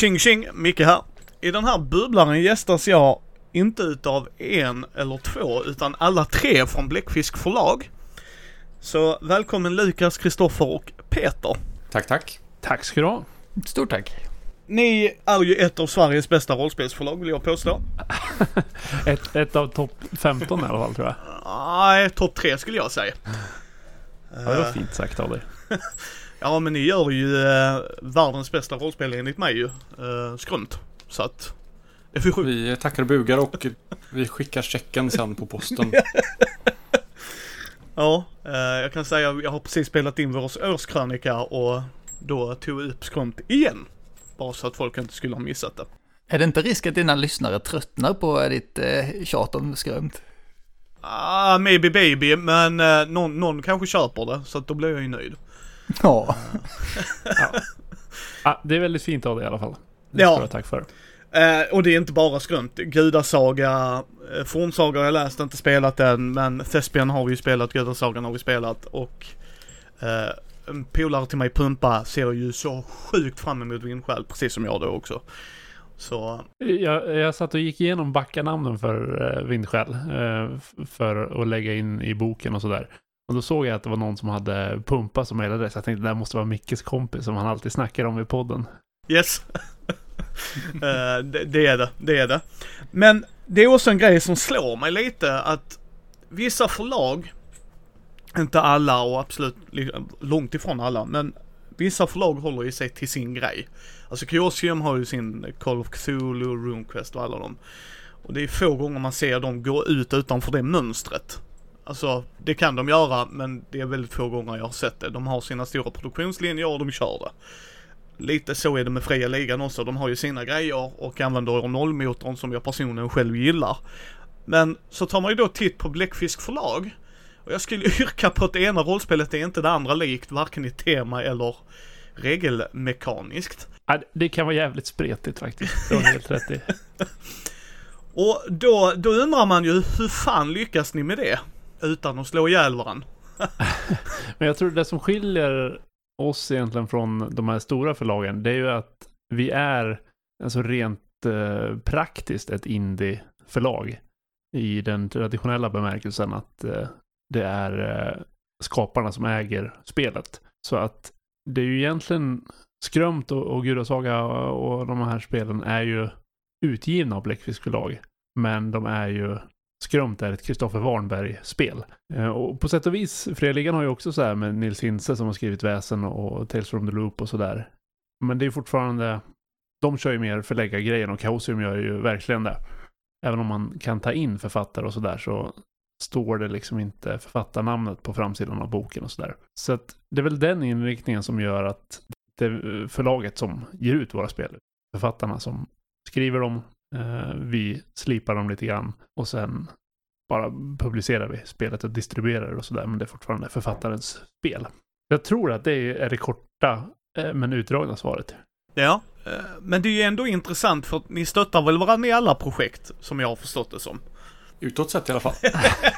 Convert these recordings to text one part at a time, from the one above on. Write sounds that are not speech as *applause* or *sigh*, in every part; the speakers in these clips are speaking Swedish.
Tjing tjing, Micke här. I den här bubblaren gästas jag inte utav en eller två utan alla tre från Bläckfisk förlag. Så välkommen Lukas, Kristoffer och Peter. Tack, tack. Tack ska du ha. Stort tack. Ni är ju ett av Sveriges bästa rollspelsförlag vill jag påstå. *laughs* Ett, ett av topp 15 i alla fall tror jag. Nej, topp tre skulle jag säga. Ja, det var fint sagt av dig. *laughs* Ja men ni gör ju eh, världens bästa rollspel enligt mig ju. Eh, skrumt. Så att... Det får Vi tackar och bugar och *laughs* vi skickar checken sen på posten. *laughs* Ja, eh, jag kan säga jag har precis spelat in vår årskrönika och då tog jag upp skrumt igen. Bara så att folk inte skulle ha missat det. Är det inte risk att dina lyssnare tröttnar på ditt eh, tjat om skrömt? Ah, maybe baby, men eh, någon, någon kanske köper det så att då blir jag ju nöjd. Ja. Ja, det är väldigt fint av dig i alla fall. Det Ja. tack för. Eh, och det är inte bara skrumt. Gudasaga, eh, Fornsaga har jag läst, inte spelat den, men Thespian har vi ju spelat, Gudasagan har vi spelat och eh, en polare till mig, Pumpa, ser ju så sjukt fram emot Vindskäl, precis som jag då också. Så, Jag, jag satt och gick igenom backanamnen för uh, Vindskäl. eh, för att lägga in i boken och sådär. Och då såg jag att det var någon som hade Pumpa som mejlade. Så jag tänkte det där måste vara Mickes kompis som han alltid snackar om i podden. yes. uh, *laughs* det, det är det, det är det. Men det är också en grej som slår mig lite att vissa förlag, inte alla och absolut långt ifrån alla, men vissa förlag håller ju sig till sin grej. Alltså Chaosium har ju sin Call of Cthulhu, RuneQuest och alla dem. Och det är få gånger man ser dem gå ut utanför det mönstret. Alltså, det kan de göra, men det är väldigt få gånger jag har sett det. De har sina stora produktionslinjer och de kör det. Lite så är det med fria ligan också. De har ju sina grejer och använder nollmotorn som jag personligen själv gillar. Men så tar man ju då titt på Bläckfisk förlag. Och jag skulle *laughs* yrka på att det ena rollspelet är inte det andra likt, varken i tema eller regelmekaniskt. Ja, det kan vara jävligt spretigt faktiskt. Det har helt rätt i. *laughs* Och då, då undrar man ju, hur fan lyckas ni med det? Utan att slå ihjäl varandra. *laughs* Men jag tror det som skiljer oss egentligen från de här stora förlagen, det är ju att vi är alltså rent eh, praktiskt ett indie-förlag. I den traditionella bemärkelsen att eh, det är eh, skaparna som äger spelet. Så att det är ju egentligen Skrömt och, och Gudasaga och, och de här spelen är ju utgivna av Bläckfisk förlag. Men de är ju Skrömt är ett Kristoffer Warnberg-spel. Eh, och på sätt och vis, Fredligan har ju också så här med Nils Hintze som har skrivit Väsen och Tales from the Loop och sådär. Men det är fortfarande, de kör ju mer förläggargrejen och Chaosium gör ju verkligen det. Även om man kan ta in författare och sådär så står det liksom inte författarnamnet på framsidan av boken och sådär. Så att det är väl den inriktningen som gör att det är förlaget som ger ut våra spel. Författarna som skriver dem, vi slipar dem lite grann och sen bara publicerar vi spelet och distribuerar det och sådär, men det är fortfarande författarens spel. Jag tror att det är det korta eh, men utdragna svaret. Ja, eh, men det är ju ändå intressant för att ni stöttar väl varandra i alla projekt, som jag har förstått det som. Utåt sett i alla fall. *laughs*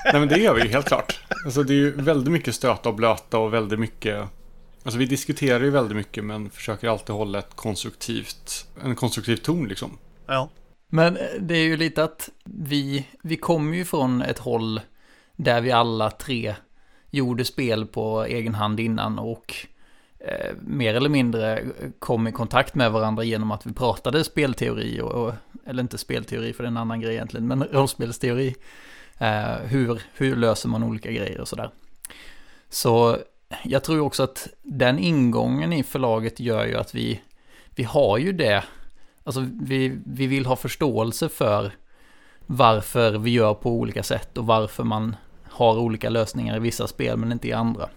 Nej men det gör vi ju helt klart. Alltså det är ju väldigt mycket stöta och blöta och väldigt mycket... Alltså vi diskuterar ju väldigt mycket men försöker alltid hålla ett konstruktivt, en konstruktiv ton liksom. Ja. Men eh, det är ju lite att vi, vi kommer ju från ett håll där vi alla tre gjorde spel på egen hand innan och eh, mer eller mindre kom i kontakt med varandra genom att vi pratade spelteori och, och eller inte spelteori för det är en annan grej egentligen, men rollspelsteori. Eh, hur, hur löser man olika grejer och sådär. Så jag tror ju också att den ingången i förlaget gör ju att vi, vi har ju det Alltså vi, vi vill ha förståelse för varför vi gör på olika sätt och varför man har olika lösningar i vissa spel men inte i andra.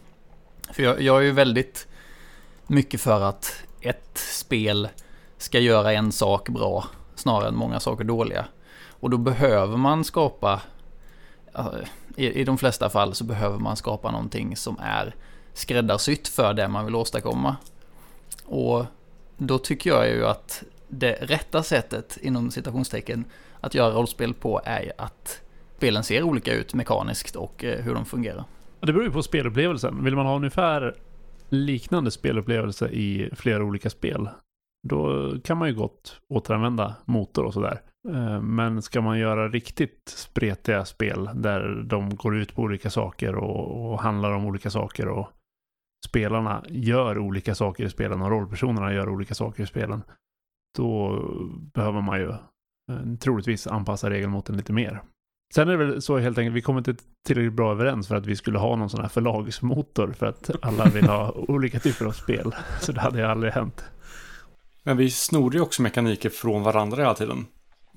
För jag, jag är ju väldigt mycket för att ett spel ska göra en sak bra snarare än många saker dåliga. Och då behöver man skapa, eh, i, i de flesta fall så behöver man skapa någonting som är skräddarsytt för det man vill åstadkomma. Och då tycker jag ju att det rätta sättet inom citationstecken att göra rollspel på är att spelen ser olika ut mekaniskt och eh, hur de fungerar. Det beror ju på spelupplevelsen. Vill man ha ungefär liknande spelupplevelse i flera olika spel, då kan man ju gott återanvända motor och sådär. Eh, men ska man göra riktigt spretiga spel där de går ut på olika saker och, och handlar om olika saker och spelarna gör olika saker i spelen och rollpersonerna gör olika saker i spelen. Då behöver man ju eh, troligtvis anpassa regelmåtten lite mer. Sen är det väl så helt enkelt, vi kommer inte tillräckligt bra överens för att vi skulle ha någon sån här förlagsmotor för att alla vill ha *laughs* olika typer av spel. Så det hade ju aldrig hänt. Men vi snor ju också mekaniker från varandra hela tiden.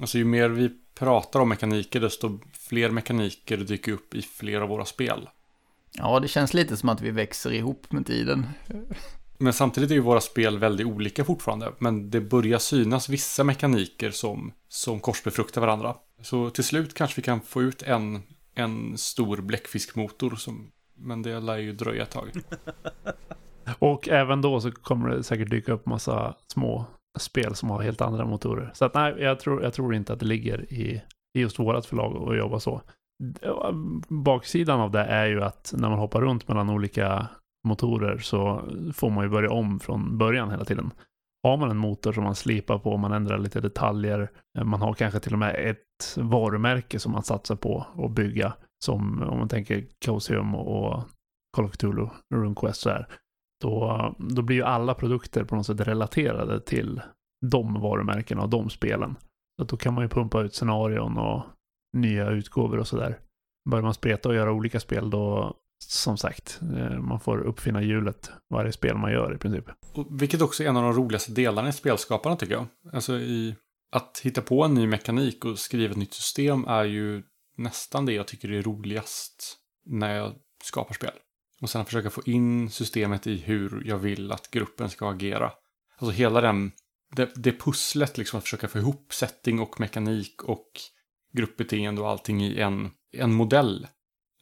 Alltså ju mer vi pratar om mekaniker, desto fler mekaniker dyker upp i flera av våra spel. Ja, det känns lite som att vi växer ihop med tiden. Men samtidigt är ju våra spel väldigt olika fortfarande. Men det börjar synas vissa mekaniker som, som korsbefruktar varandra. Så till slut kanske vi kan få ut en, en stor bläckfiskmotor. Som, men det lär ju dröja ett tag. *laughs* Och även då så kommer det säkert dyka upp massa små spel som har helt andra motorer. Så att nej, jag tror, jag tror inte att det ligger i, i just vårat förlag att jobba så. Baksidan av det är ju att när man hoppar runt mellan olika motorer så får man ju börja om från början hela tiden. Har man en motor som man slipar på, man ändrar lite detaljer, eh, man har kanske till och med ett varumärke som man satsar på att bygga, som om man tänker Cosium och Call of Cthulhu, RuneQuest så här, då, då blir ju alla produkter på något sätt relaterade till de varumärkena och de spelen. Så då kan man ju pumpa ut scenarion och nya utgåvor och sådär. Börjar man spreta och göra olika spel då, som sagt, eh, man får uppfinna hjulet varje spel man gör i princip. Och vilket också är en av de roligaste delarna i spelskaparna tycker jag. Alltså i att hitta på en ny mekanik och skriva ett nytt system är ju nästan det jag tycker är roligast när jag skapar spel. Och sen försöka få in systemet i hur jag vill att gruppen ska agera. Alltså hela den, det, det pusslet liksom att försöka få ihop setting och mekanik och gruppbeteende och allting i en, en modell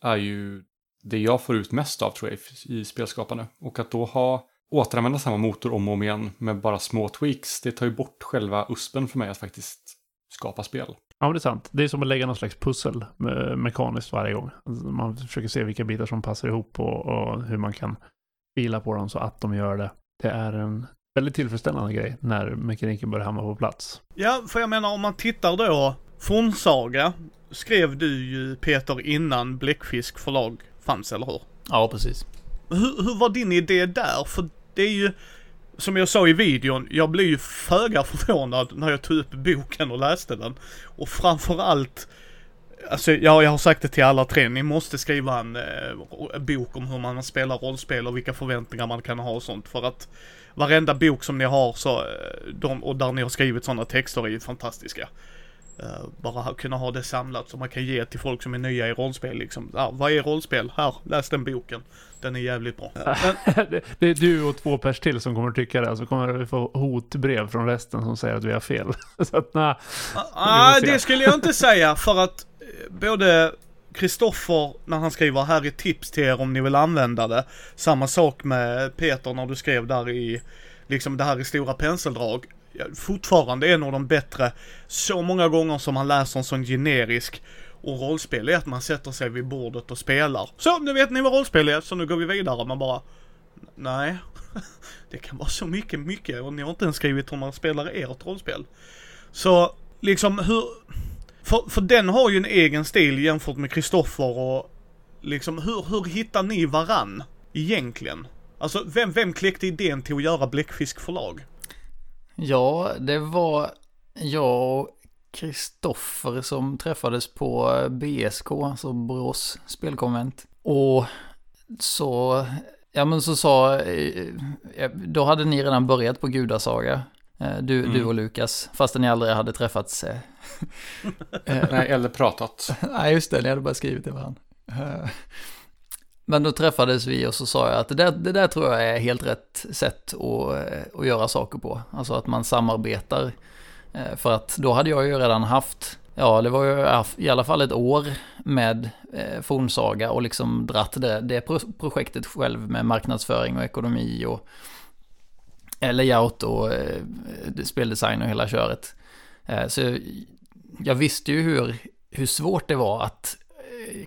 är ju det jag får ut mest av tror jag i spelskapande. Och att då ha återanvända samma motor om och om igen med bara små tweaks, det tar ju bort själva uspen för mig att faktiskt skapa spel. Ja, men det är sant. Det är som att lägga någon slags pussel me mekaniskt varje gång. Alltså, Man försöker se vilka bitar som passar ihop och, och hur man kan fila på dem så att de gör det. Det är en väldigt tillfredsställande grej när mekaniken börjar hamna på plats. Ja, för jag menar om man tittar då, Fornsaga skrev du ju Peter innan Bläckfisk förlag fanns, eller hur? Ja, precis. Hur, hur var din idé där? För det är ju, som jag sa i videon, jag blev ju föga förvånad när jag tog upp boken och läste den. Och framförallt, alltså ja, jag har sagt det till alla tre, ni måste skriva en eh, bok om hur man spelar rollspel och vilka förväntningar man kan ha och sånt. För att varenda bok som ni har så, eh, de, och där ni har skrivit sådana texter är ju fantastiska. Uh, bara kunna ha det samlat så man kan ge till folk som är nya i rollspel liksom. Ah, vad är rollspel? Här, läs den boken. Den är jävligt bra. *laughs* Men, det, är du och två pers till som kommer tycka det. Så kommer vi få hotbrev från resten som säger att vi har fel. *laughs* så att nej. ah, det skulle jag inte säga för att eh, både Kristoffer när han skriver här är tips till er om ni vill använda det. Samma sak med Peter när du skrev där i, liksom det här i stora penseldrag fortfarande en av de bättre, så många gånger som man läser en sån generisk och rollspel är att man sätter sig vid bordet och spelar. Så, nu vet ni vad rollspel är, så nu går vi vidare. Man bara, nej. *laughs* Det kan vara så mycket, mycket och ni har inte ens skrivit hur man spelar ert rollspel. Så, liksom hur, för, för den har ju en egen stil jämfört med Kristoffer och liksom hur, hur hittar ni varann egentligen? Alltså vem, vem kläckte idén till att göra Bläckfisk förlag? Ja, det var jag och Kristoffer som träffades på BSK, alltså Borås spelkonvent. Och så, ja men så sa, då hade ni redan börjat på Gudasaga. Du, mm. du och Lukas, fastän ni aldrig hade träffats. *laughs* Nej, eller pratat. *laughs* Nej, just det, ni hade bara skrivit till varandra. Men då träffades vi och så sa jag att det där, det där tror jag är helt rätt sätt att, eh, att göra saker på. Alltså att man samarbetar. Eh, för att då hade jag ju redan haft, ja det var ju i alla fall ett år med eh, Fornsaga och liksom dratt det, det projektet själv med marknadsföring och ekonomi och layout och speldesign och hela köret. Så jag visste ju hur, hur svårt det var att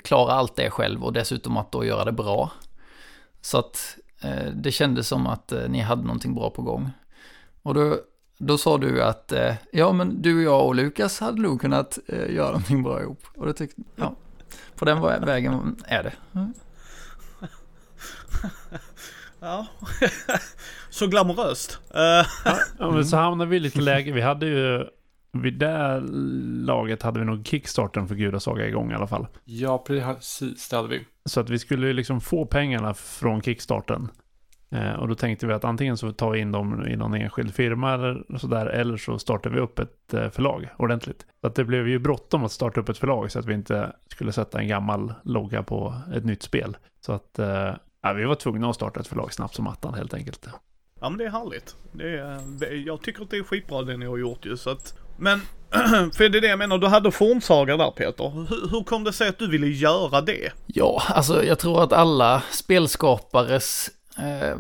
klara allt det själv och dessutom att då göra det bra. Så att eh, det kändes som att eh, ni hade någonting bra på gång. Och då då sa du att eh, ja, men du och jag och Lukas hade nog kunnat eh, göra någonting bra ihop. Och det tyckte, ja, på den vägen är det. Mm. *laughs* Ja, *laughs* så glamoröst. Uh. Ja, men så hamnade vi i lite läge. Vi hade ju, vid det laget hade vi nog kickstarten för Gudasaga igång i alla fall. Ja, precis, det hade vi. Så att vi skulle liksom få pengarna från kickstarten. Eh, och då tänkte vi att antingen så tar vi in dem i någon enskild firma eller sådär, eller så startar vi upp ett eh, förlag ordentligt. Så att det blev ju bråttom att starta upp ett förlag så att vi inte skulle sätta en gammal logga på ett nytt spel. Så att eh, ja, vi var tvungna att starta ett förlag snabbt som attan helt enkelt. Ja men det är härligt. Det är, det, jag tycker att det är skitbra det ni har gjort ju så att men, *clears throat* för det är det jag menar, du hade fornsaga där Peter. Hur, hur kom det sig att du ville göra det? Ja, alltså jag tror att alla spelskapares eh,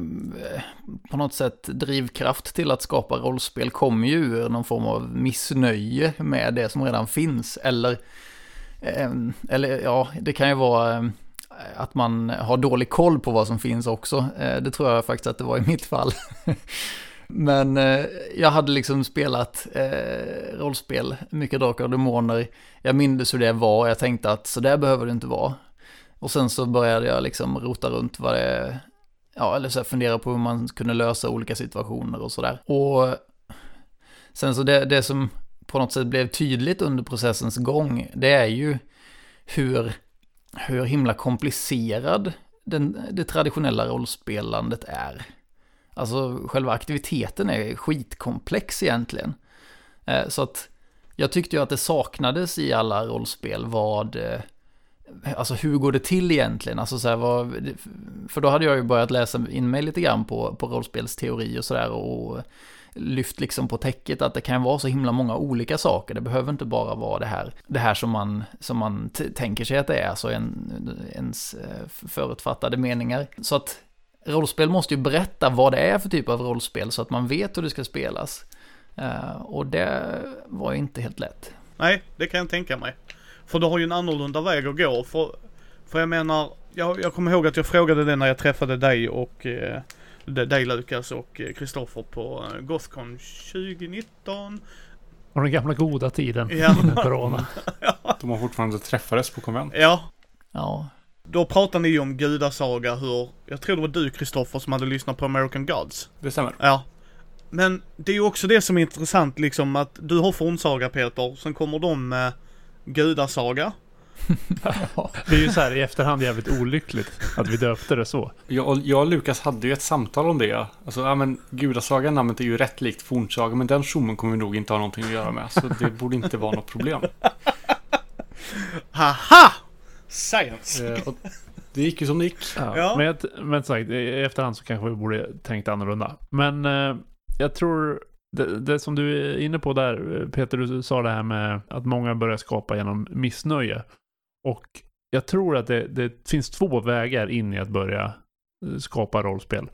på något sätt drivkraft till att skapa rollspel kommer ju ur någon form av missnöje med det som redan finns. Eller, eh, eller ja, det kan ju vara eh, att man har dålig koll på vad som finns också. Eh, det tror jag faktiskt att det var i mitt fall. *laughs* Men eh, jag hade liksom spelat eh, rollspel, mycket Drakar och Demoner. Jag minns hur det var och jag tänkte att så där behöver det inte vara. Och sen så började jag liksom rota runt vad det, ja eller så fundera på hur man kunde lösa olika situationer och sådär. Och sen så det, det som på något sätt blev tydligt under processens gång, det är ju hur, hur himla komplicerad den, det traditionella rollspelandet är. Alltså själva aktiviteten är skitkomplex egentligen. Eh, så att jag tyckte ju att det saknades i alla rollspel vad, eh, alltså hur går det till egentligen? Alltså så här, vad, för då hade jag ju börjat läsa in mig lite grann på, på rollspelsteori och sådär och lyft liksom på täcket att det kan vara så himla många olika saker. Det behöver inte bara vara det här, det här som man, som man tänker sig att det är, alltså en, ens eh, förutfattade meningar. Så att rollspel måste ju berätta vad det är för typ av rollspel så att man vet hur det ska spelas. Uh, och det var ju inte helt lätt. Nej, det kan jag tänka mig. För du har ju en annorlunda väg att gå. För, för jag menar, jag, jag kommer ihåg att jag frågade det när jag träffade dig och eh, dig Lukas och Kristoffer på eh, Gothcon 2019. Och den gamla goda tiden ja. *laughs* corona. *laughs* ja. De har fortfarande träffades på konvent. Ja. Ja, då pratade ni om gudasaga hur, jag tror det var du Kristoffer som hade lyssnat på American Gods. Det stämmer. Ja. Men det är ju också det som är intressant liksom att du har fornsaga Peter, sen kommer de med gudasaga. *laughs* det är ju så här i efterhand jävligt olyckligt att vi döpte det så. Jag, jag och Lukas hade ju ett samtal om det. Alltså, ja men gudasaga namnet är ju rätt likt fornsaga, men den tjommen kommer vi nog inte ha någonting att göra med. Så det borde inte vara något problem. *laughs* Haha! Science. Eh, det gick ju som det gick. Ja, ja. Men, men sagt, i efterhand så kanske vi borde tänkt annorlunda. Men eh, jag tror det, det, som du är inne på där, Peter, du sa det här med att många börjar skapa genom missnöje. Och jag tror att det, det finns två vägar in i att börja skapa rollspel.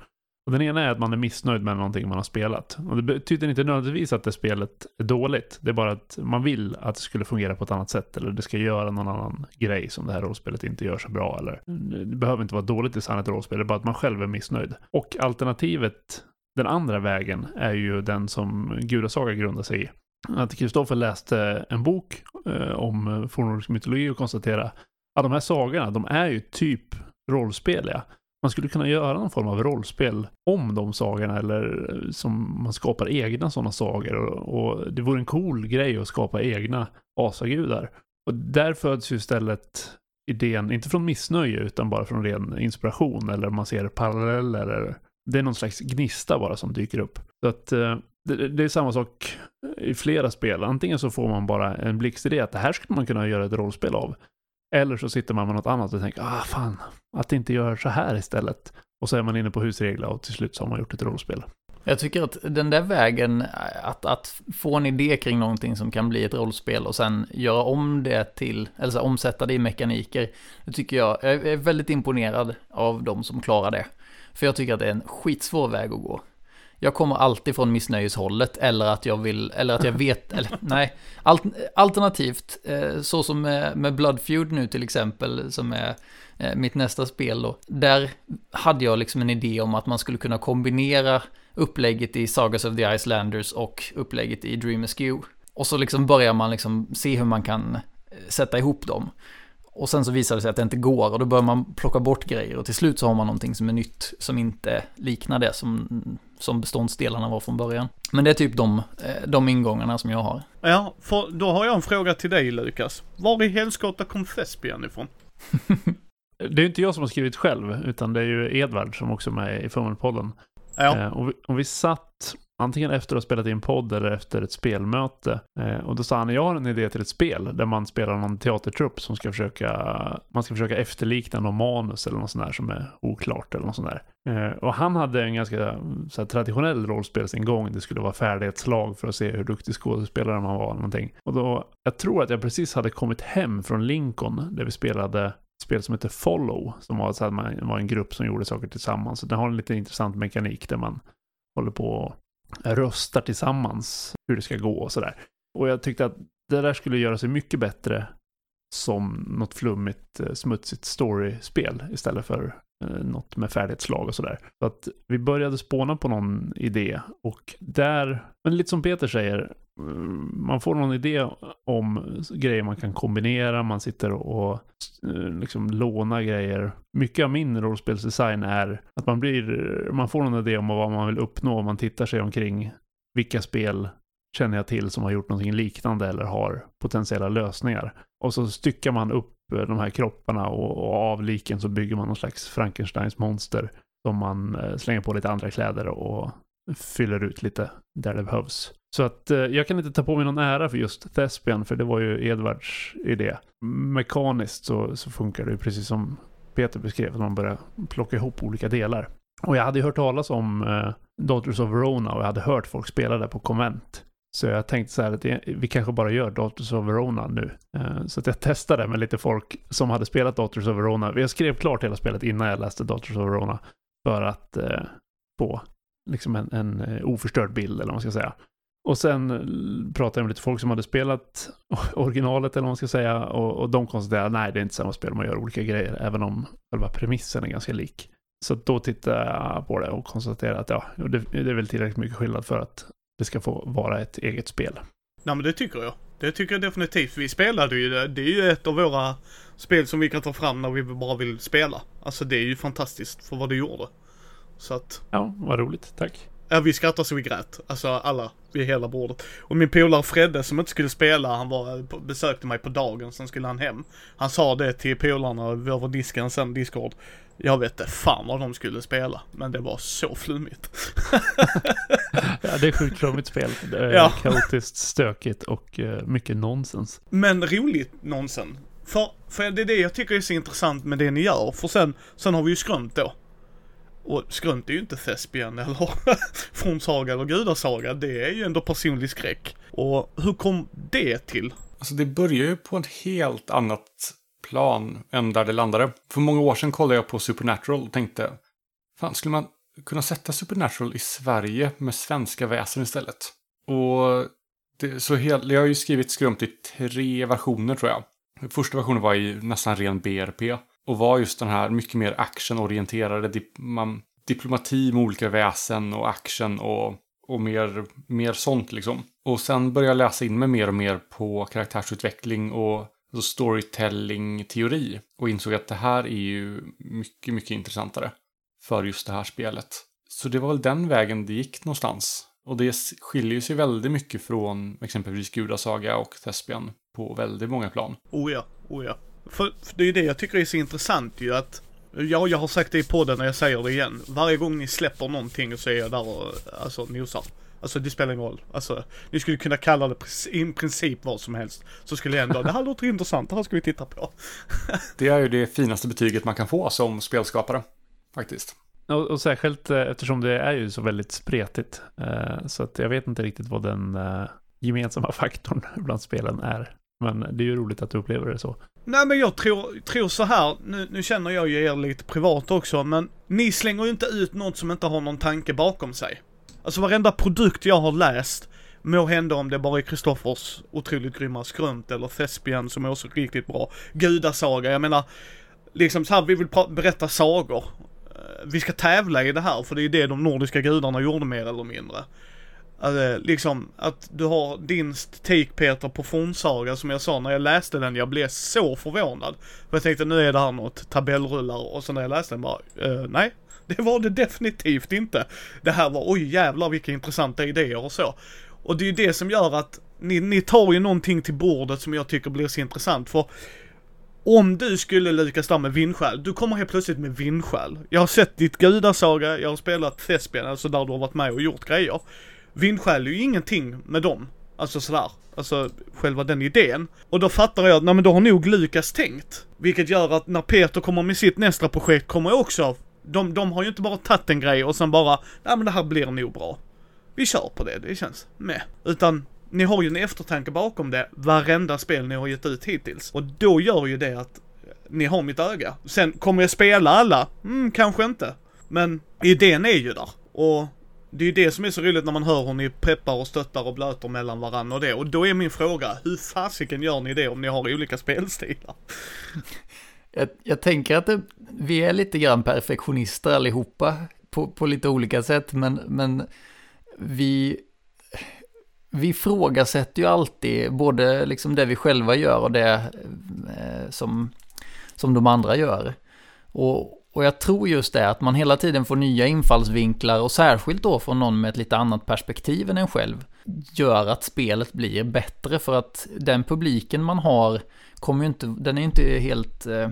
Och den ena är att man är missnöjd med någonting man har spelat. Och det betyder inte nödvändigtvis att det spelet är dåligt. Det är bara att man vill att det skulle fungera på ett annat sätt. Eller det ska göra någon annan grej som det här rollspelet inte gör så bra. Eller det behöver inte vara dåligt designat rollspel. Det är bara att man själv är missnöjd. Och alternativet, den andra vägen, är ju den som Gudasaga grundar sig i. Att Kristoffer läste en bok eh, om fornnordisk mytologi och konstaterade att de här sagorna, de är ju typ rollspeliga man skulle kunna göra någon form av rollspel om de sagorna eller eh, som man skapar egna sådana sagor. Och, och det vore en cool grej att skapa egna asagudar. Och där föds ju istället idén, inte från missnöje utan bara från ren inspiration eller man ser paralleller. Eller, det är någon slags gnista bara som dyker upp. Så att eh, det, det, är samma sak i flera spel. Antingen så får man bara en blixtidé att det här skulle man kunna göra ett rollspel av. Eller så sitter man med något annat och tänker, ah fan, att inte göra så här istället. Och så är man inne på husregler och till slut så har man gjort ett rollspel. Jag tycker att den där vägen, att, att få en idé kring någonting som kan bli ett rollspel och sen göra om det till, eller så omsätta det i mekaniker, det tycker jag, jag är väldigt imponerad av de som klarar det. För jag tycker att det är en skitsvår väg att gå jag kommer alltid från missnöjeshållet eller att jag vill, eller att jag vet, *laughs* eller nej, alt, alternativt, eh, så som med, med Blood Feud nu till exempel, som är eh, mitt nästa spel då, där hade jag liksom en idé om att man skulle kunna kombinera upplägget i Sagas of the Icelanders och upplägget i Dream Askew. Och så liksom börjar man liksom se hur man kan eh, sätta ihop dem. Och sen så visar det sig att det inte går och då börjar man plocka bort grejer och till slut så har man någonting som är nytt som inte liknar det som, som beståndsdelarna var från början. Men det är typ de, eh, de ingångarna som jag har. Ja, för då har jag en fråga till dig Lukas. Var i helskotta kom Thespian ifrån? *laughs* Det är inte jag som har skrivit själv, utan det är ju Edvard som också är med i Fummelpodden. Ja, Eh, och, vi, och vi satt antingen efter att ha spelat in podd eller efter ett spelmöte. Eh, och då sa han, jag har en idé till ett spel där man spelar någon teatertrupp som ska försöka, man ska försöka efterlikna någon manus eller något sånt där som är oklart eller något sånt där. Eh, och han hade en ganska så här, traditionell rollspelsingång. Det skulle vara färdighetslag för att se hur duktig skådespelare man var. eller Någonting. Och då, jag tror att jag precis hade kommit hem från Lincoln där vi spelade ett spel som heter Follow, som var, så här, man var en grupp som gjorde saker tillsammans. Så den har en lite intressant mekanik där man håller på och röstar tillsammans hur det ska gå och sådär. Och jag tyckte att det där skulle göra sig mycket bättre som något flummigt, eh, smutsigt storyspel istället för Eh, något med färdighetslag och sådär. Så att vi började spåna på någon idé och där, men lite som Peter säger, mm, man får någon idé om grejer man kan kombinera, man sitter och eh, liksom lånar grejer. Mycket av min rollspelsdesign är att man blir, man får någon idé om vad man vill uppnå om man tittar sig omkring vilka spel känner jag till som har gjort någonting liknande eller har potentiella lösningar. Och så styckar man upp Eh, de här kropparna och, och av liken så bygger man någon slags Frankensteins monster som man eh, slänger på lite andra kläder och fyller ut lite där det behövs. Så att eh, jag kan inte ta på mig någon ära för just Thespian, för det var ju Edvards idé. Mekaniskt så, så funkar det ju precis som Peter beskrev, att man börjar plocka ihop olika delar. Och jag hade ju hört talas om eh, Daughters of Verona och jag hade hört folk spela där på konvent. Så jag tänkte så här att vi kanske bara gör Daughters of Verona nu. Eh, så att jag testade med lite folk som hade spelat Daughters of Verona. Jag skrev klart hela spelet innan jag läste Daughters of Verona. För att eh, få liksom en, en eh, oförstörd bild eller vad man ska säga. Och sen pratade jag med lite folk som hade spelat *laughs* originalet eller vad man ska säga. Och, och de konstaterade att nej, det är inte samma spel, man gör olika grejer. Även om själva premissen är ganska lik. Så då tittade jag på det och konstaterade att ja, det, det är väl tillräckligt mycket skillnad för att det ska få vara ett eget spel. nej men det tycker jag. Det tycker jag definitivt. Vi spelade ju det. Det är ju ett av våra spel som vi kan ta fram när vi bara vill spela. Alltså det är ju fantastiskt för vad det gjorde. Så att, Ja, vad roligt. Tack. Ja vi skrattade så vi grät. Alltså alla, vid hela bordet. Och min polare Fredde som inte skulle spela, han var, besökte mig på dagen, sen skulle han hem. Han sa det till polarna över disken sen, Discord. Jag vet inte fan vad de skulle spela, men det var så flummigt. *laughs* Ja, det är sjukt flummigt spel. Det är Ja. kaotiskt, stökigt och eh, mycket nonsens. Men roligt nonsen. För, för det är det jag tycker är så intressant med det ni gör. För sen, sen har vi ju Skrönt då. Och Skrönt är ju inte Thespian eller *laughs* Fornsaga eller Gudasaga. Det är ju ändå personlig skräck. Och hur kom det till? Alltså det börjar ju på ett helt annat plan än där det landade. För många år sedan kollade jag på Supernatural och tänkte, fan skulle man kunna sätta Supernatural i Sverige med svenska väsen istället? Och det, så helt, jag har ju skrivit skrumt i tre versioner tror jag. Första versionen var i nästan ren BRP och var just den här mycket mer actionorienterade dip, man, diplomati med olika väsen och action och, och mer, mer sånt liksom. Och sen började jag läsa in mig mer och mer på karaktärsutveckling och alltså storytelling-teori och insåg att det här är ju mycket, mycket intressantare för just det här spelet. Så det var väl den vägen det gick någonstans. Och det skiljer sig väldigt mycket från exempelvis Gudasaga och Thespian på väldigt många plan. Oh ja, oh ja. För, för det är ju det jag tycker är så intressant ju att Ja, jag har sagt det i podden och jag säger det igen. Varje gång ni släpper någonting så är jag där och alltså nosar. Alltså det spelar ingen roll. Alltså, ni skulle kunna kalla det i princip vad som helst. Så skulle jag ändå, det här låter intressant, det här ska vi titta på. *laughs* Det är ju det finaste betyget man kan få som spelskapare. Faktiskt. Och, och särskilt eh, eftersom det är ju så väldigt spretigt. Eh, så att jag vet inte riktigt vad den eh, gemensamma *laughs* faktorn bland spelen är. Men det är ju roligt att du upplever det så. Nej men jag tror, tror så här, nu, nu känner jag ju er lite privat också, men ni slänger ju inte ut något som inte har någon tanke bakom sig. Alltså varenda produkt jag har läst, må hända om det bara är Kristoffers otroligt grymma skrunt eller Thespian som är också riktigt bra. Gudasaga, jag menar, liksom så här, vi vill berätta sagor. Eh, vi ska tävla i det här, för det är det de nordiska gudarna gjorde mer eller mindre. Alltså, liksom att du har din take Peter på fornsaga som jag sa när jag läste den, jag blev så förvånad. För jag tänkte nu är det här något tabellrullar och så när jag läste den bara, eh, nej. *laughs* Det var det definitivt inte. Det här var, oj jävlar vilka intressanta idéer och så. Och det är ju det som gör att ni, ni tar ju någonting till bordet som jag tycker blir så intressant. För om du skulle lyckas där med vindskäl, du kommer helt plötsligt med vindskäl. Jag har sett ditt gudasaga, jag har spelat Thespian, alltså där du har varit med och gjort grejer. Vindskäl är ju ingenting med dem. Alltså sådär. Alltså själva den idén. Och då fattar jag att, nej men då har nog Lukas tänkt. Vilket gör att när Peter kommer med sitt nästa projekt kommer jag också, de, de har ju inte bara tagit en grej och sen bara, nej men det här blir nog bra. Vi kör på det, det känns med. Utan ni har ju en eftertanke bakom det, varenda spel ni har gett ut hittills. Och då gör ju det att ni har mitt öga. Sen, kommer jag spela alla? Mm, kanske inte. Men idén är ju där. Och det är ju det som är så roligt när man hör hur ni peppar och stöttar och blöter mellan varandra och det. Och då är min fråga, hur fasiken gör ni det om ni har olika spelstilar? Jag, jag tänker att det, vi är lite grann perfektionister allihopa på, på lite olika sätt, men, men vi, vi ifrågasätter ju alltid både liksom det vi själva gör och det eh, som, som de andra gör. Och, och jag tror just det, att man hela tiden får nya infallsvinklar och särskilt då från någon med ett lite annat perspektiv än en själv, gör att spelet blir bättre för att den publiken man har kommer ju inte, den är ju inte helt eh,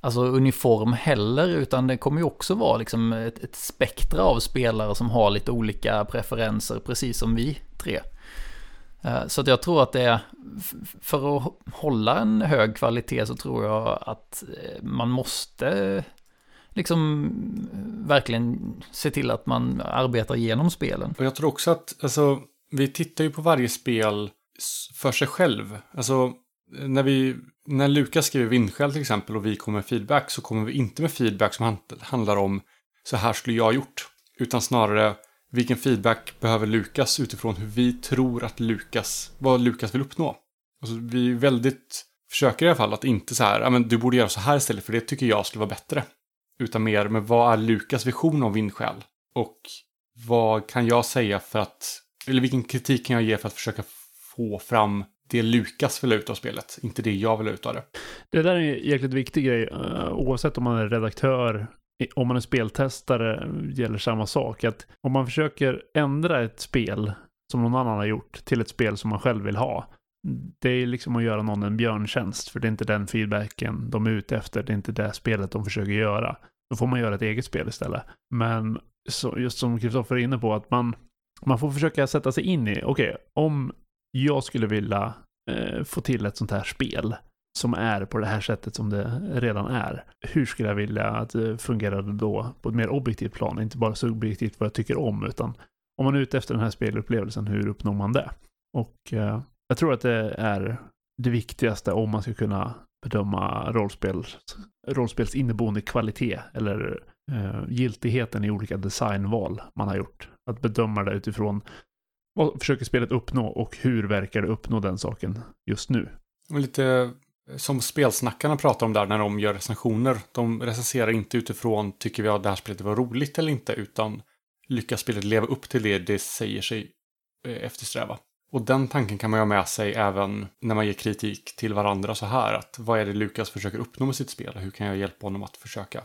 alltså uniform heller, utan det kommer ju också vara liksom ett, ett spektra av spelare som har lite olika preferenser, precis som vi tre. Eh, så att jag tror att det är, för att hålla en hög kvalitet så tror jag att eh, man måste liksom eh, verkligen se till att man arbetar genom spelen. Och jag tror också att, alltså, vi tittar ju på varje spel för sig själv. Alltså, när vi, när Lukas skriver vindskäl till exempel och vi kommer med feedback så kommer vi inte med feedback som handlar om så här skulle jag ha gjort. Utan snarare vilken feedback behöver Lukas utifrån hur vi tror att Lukas, vad Lukas vill uppnå. Alltså, vi är väldigt, försöker i alla fall att inte så här, ja men du borde göra så här istället för det tycker jag skulle vara bättre. Utan mer med vad är Lukas vision om vindskäl? Och vad kan jag säga för att, eller vilken kritik kan jag ge för att försöka få fram det Lukas vill ha ut av spelet, inte det jag vill ha ut av det. Det där är en jäkligt viktig grej, eh, oavsett om man är redaktör, om man är speltestare, gäller samma sak. Att om man försöker ändra ett spel som någon annan har gjort till ett spel som man själv vill ha, det är liksom att göra någon en björntjänst, för det är inte den feedbacken de är ute efter, det är inte det spelet de försöker göra. Då får man göra ett eget spel istället. Men så, just som Kristoffer är inne på, att man, man får försöka sätta sig in i, okej, okay, om jag skulle vilja eh, få till ett sånt här spel som är på det här sättet som det redan är. Hur skulle jag vilja att eh, det fungerade då på ett mer objektivt plan, inte bara subjektivt vad jag tycker om, utan om man är ute efter den här spelupplevelsen, hur uppnår man det? Och eh, jag tror att det är det viktigaste om man ska kunna bedöma rollspels, rollspels inneboende kvalitet eller eh, giltigheten i olika designval man har gjort. Att bedöma det utifrån vad försöker spelet uppnå och hur verkar det uppnå den saken just nu. Lite eh, som spelsnackarna pratar om där när de gör recensioner. De recenserar inte utifrån tycker vi att det här spelet var roligt eller inte utan lyckas spelet leva upp till det det säger sig eh, eftersträva. Och den tanken kan man ju ha med sig även när man ger kritik till varandra så här. Att vad är det Lukas försöker uppnå med sitt spel? Hur kan jag hjälpa honom att försöka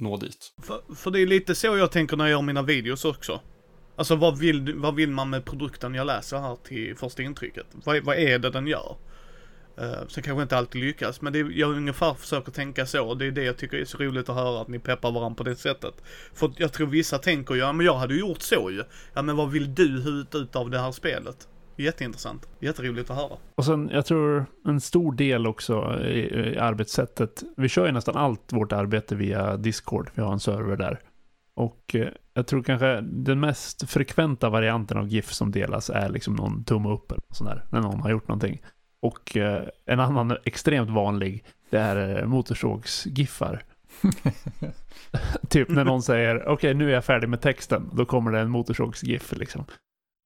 nå dit? För, för det är lite så jag tänker när jag gör mina videos också. Alltså vad vill, vad vill man med produkten jag läser här till första intrycket? Vad, vad är det den gör? Uh, sen kanske inte alltid lyckas, men det är, jag ungefär försöker tänka så. Det är det jag tycker är så roligt att höra, att ni peppar varandra på det sättet. För jag tror vissa tänker, ju, ja men jag hade gjort så ju. Ja men vad vill du ha ut av det här spelet? Jätteintressant. Jätteroligt att höra. Och sen, jag tror en stor del också i, i arbetssättet. Vi kör ju nästan allt vårt arbete via Discord. Vi har en server där. Och eh, jag tror kanske den mest frekventa varianten av GIF som delas är liksom någon tumme upp eller sån där, när någon har gjort någonting. Och eh, en annan extremt vanlig, det är eh, motorsågsgiffar. *laughs* typ när någon säger okej okay, nu är jag färdig med texten. Då kommer det en motorsågs-GIF liksom.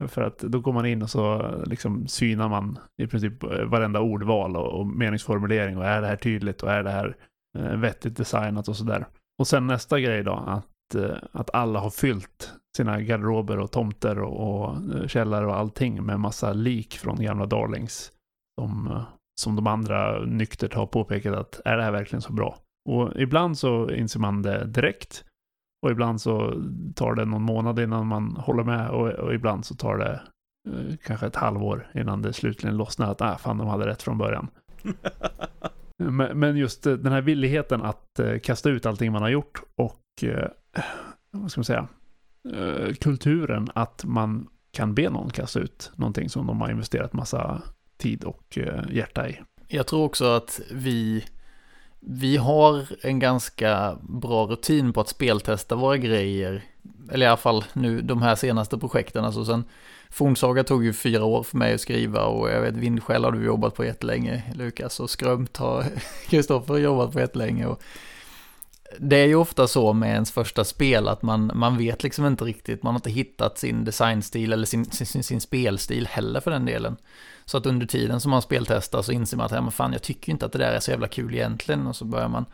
För att då går man in och så liksom synar man i princip eh, varenda ordval och, och meningsformulering och är det här tydligt och är det här eh, vettigt designat och sådär. Och sen nästa grej då, att, eh, att alla har fyllt sina garderober och tomter och, och eh, källare och allting med massa lik från gamla darlings. Som, eh, som de andra nyktert har påpekat att är det här verkligen så bra? Och ibland så inser man det direkt. Och ibland så tar det någon månad innan man håller med och, och ibland så tar det eh, kanske ett halvår innan det slutligen lossnar att ah, fan de hade rätt från början. *laughs* men, men, just eh, den här villigheten att eh, kasta ut allting man har gjort och eh, vad ska man säga, kulturen att man kan be någon kasta ut någonting som de har investerat massa tid och hjärta i. Jag tror också att vi vi har en ganska bra rutin på att speltesta våra grejer. Eller i alla fall nu de här senaste projekten. Alltså sen Fornsaga tog ju fyra år för mig att skriva och jag vet Vindskäl har du jobbat på jättelänge Lukas och Skrömt har *laughs* Kristoffer jobbat på jättelänge. Och det är ju ofta så med ens första spel att man, man vet liksom inte riktigt, man har inte hittat sin designstil eller sin, sin, sin spelstil heller för den delen. Så att under tiden som man speltestar så inser man att, ja, men fan, jag tycker inte att det där är så jävla kul egentligen. Och så börjar man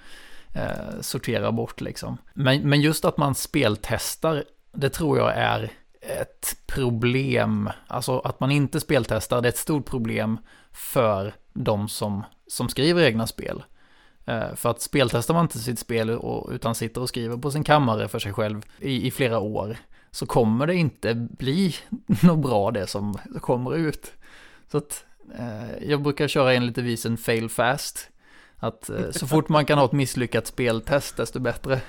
eh, sortera bort liksom. Men, men just att man speltestar, det tror jag är ett problem. Alltså att man inte speltestar, det är ett stort problem för de som, som skriver egna spel. Eh, för att speltestar man inte sitt spel och, utan sitter och skriver på sin kammare för sig själv i, i flera år så kommer det inte bli *laughs* något bra det som kommer ut. Så att eh, jag brukar köra en lite visen fail fast. Att eh, så fort man kan ha ett misslyckat speltest, desto bättre.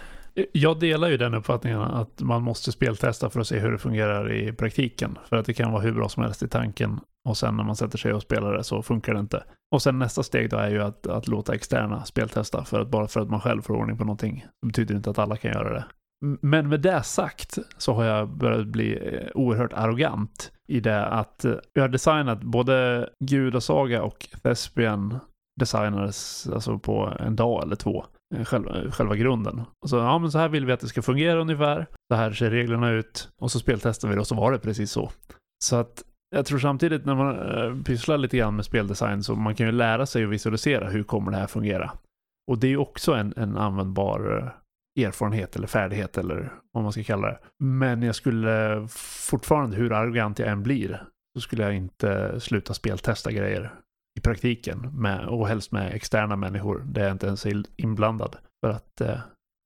Jag delar ju den uppfattningen att man måste speltesta för att se hur det fungerar i praktiken. För att det kan vara hur bra som helst i tanken och sen när man sätter sig och spelar det så funkar det inte. Och sen nästa steg då är ju att, att låta externa speltesta. För att bara för att man själv får ordning på någonting så betyder det inte att alla kan göra det. Men med det sagt så har jag börjat bli eh, oerhört arrogant i det att eh, jag har designat både Gudasaga och Thespian designades alltså på en dag eller två. Eh, själva, eh, själva grunden. Och så, ja men så här vill vi att det ska fungera ungefär. Så här ser reglerna ut. Och så speltestar vi det och så var det precis så. Så att jag tror samtidigt när man eh, pysslar lite grann med speldesign så man kan ju lära sig att visualisera hur kommer det här fungera. Och det är ju också en, en användbar erfarenhet eller färdighet eller vad man ska kalla det. Men jag skulle fortfarande, hur arrogant jag än blir, så skulle jag inte sluta speltesta grejer i praktiken med, och helst med externa människor där jag inte ens är inblandad. För att eh,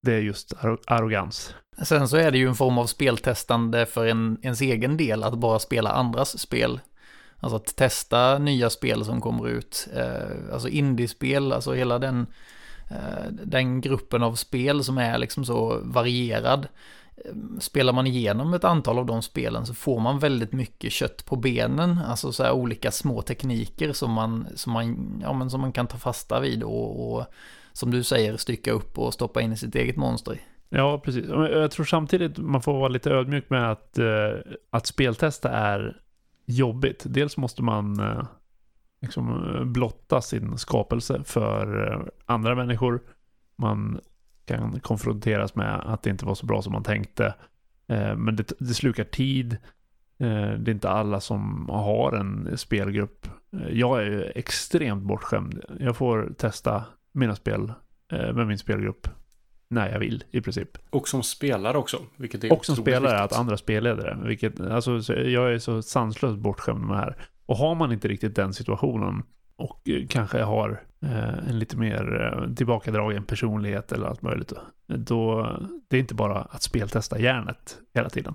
det är just arrogans. Sen så är det ju en form av speltestande för en, ens egen del att bara spela andras spel. Alltså att testa nya spel som kommer ut, eh, alltså indiespel, alltså hela den Eh, den gruppen av spel som är liksom så varierad. Spelar man igenom ett antal av de spelen så får man väldigt mycket kött på benen, alltså så här olika små tekniker som man, som man, ja, men som man kan ta fasta vid och, och som du säger stycka upp och stoppa in i sitt eget monster. Ja, precis. Jag tror samtidigt man får vara lite ödmjuk med att, eh, att speltesta är jobbigt. Dels måste man eh, liksom eh, blotta sin skapelse för andra människor. Man kan konfronteras med att det inte var så bra som man tänkte. Eh, men det, det slukar tid. Det är inte alla som har en spelgrupp. Jag är extremt bortskämd. Jag får testa mina spel med min spelgrupp när jag vill i princip. Och som spelare också. Vilket är och som spelare, viktigt. att andra spelledare. Vilket, alltså, jag är så sanslöst bortskämd med det här. Och har man inte riktigt den situationen och eh, kanske har eh, en lite mer eh, tillbakadragen personlighet eller allt möjligt. Då, det är inte bara att speltesta hjärnet hela tiden.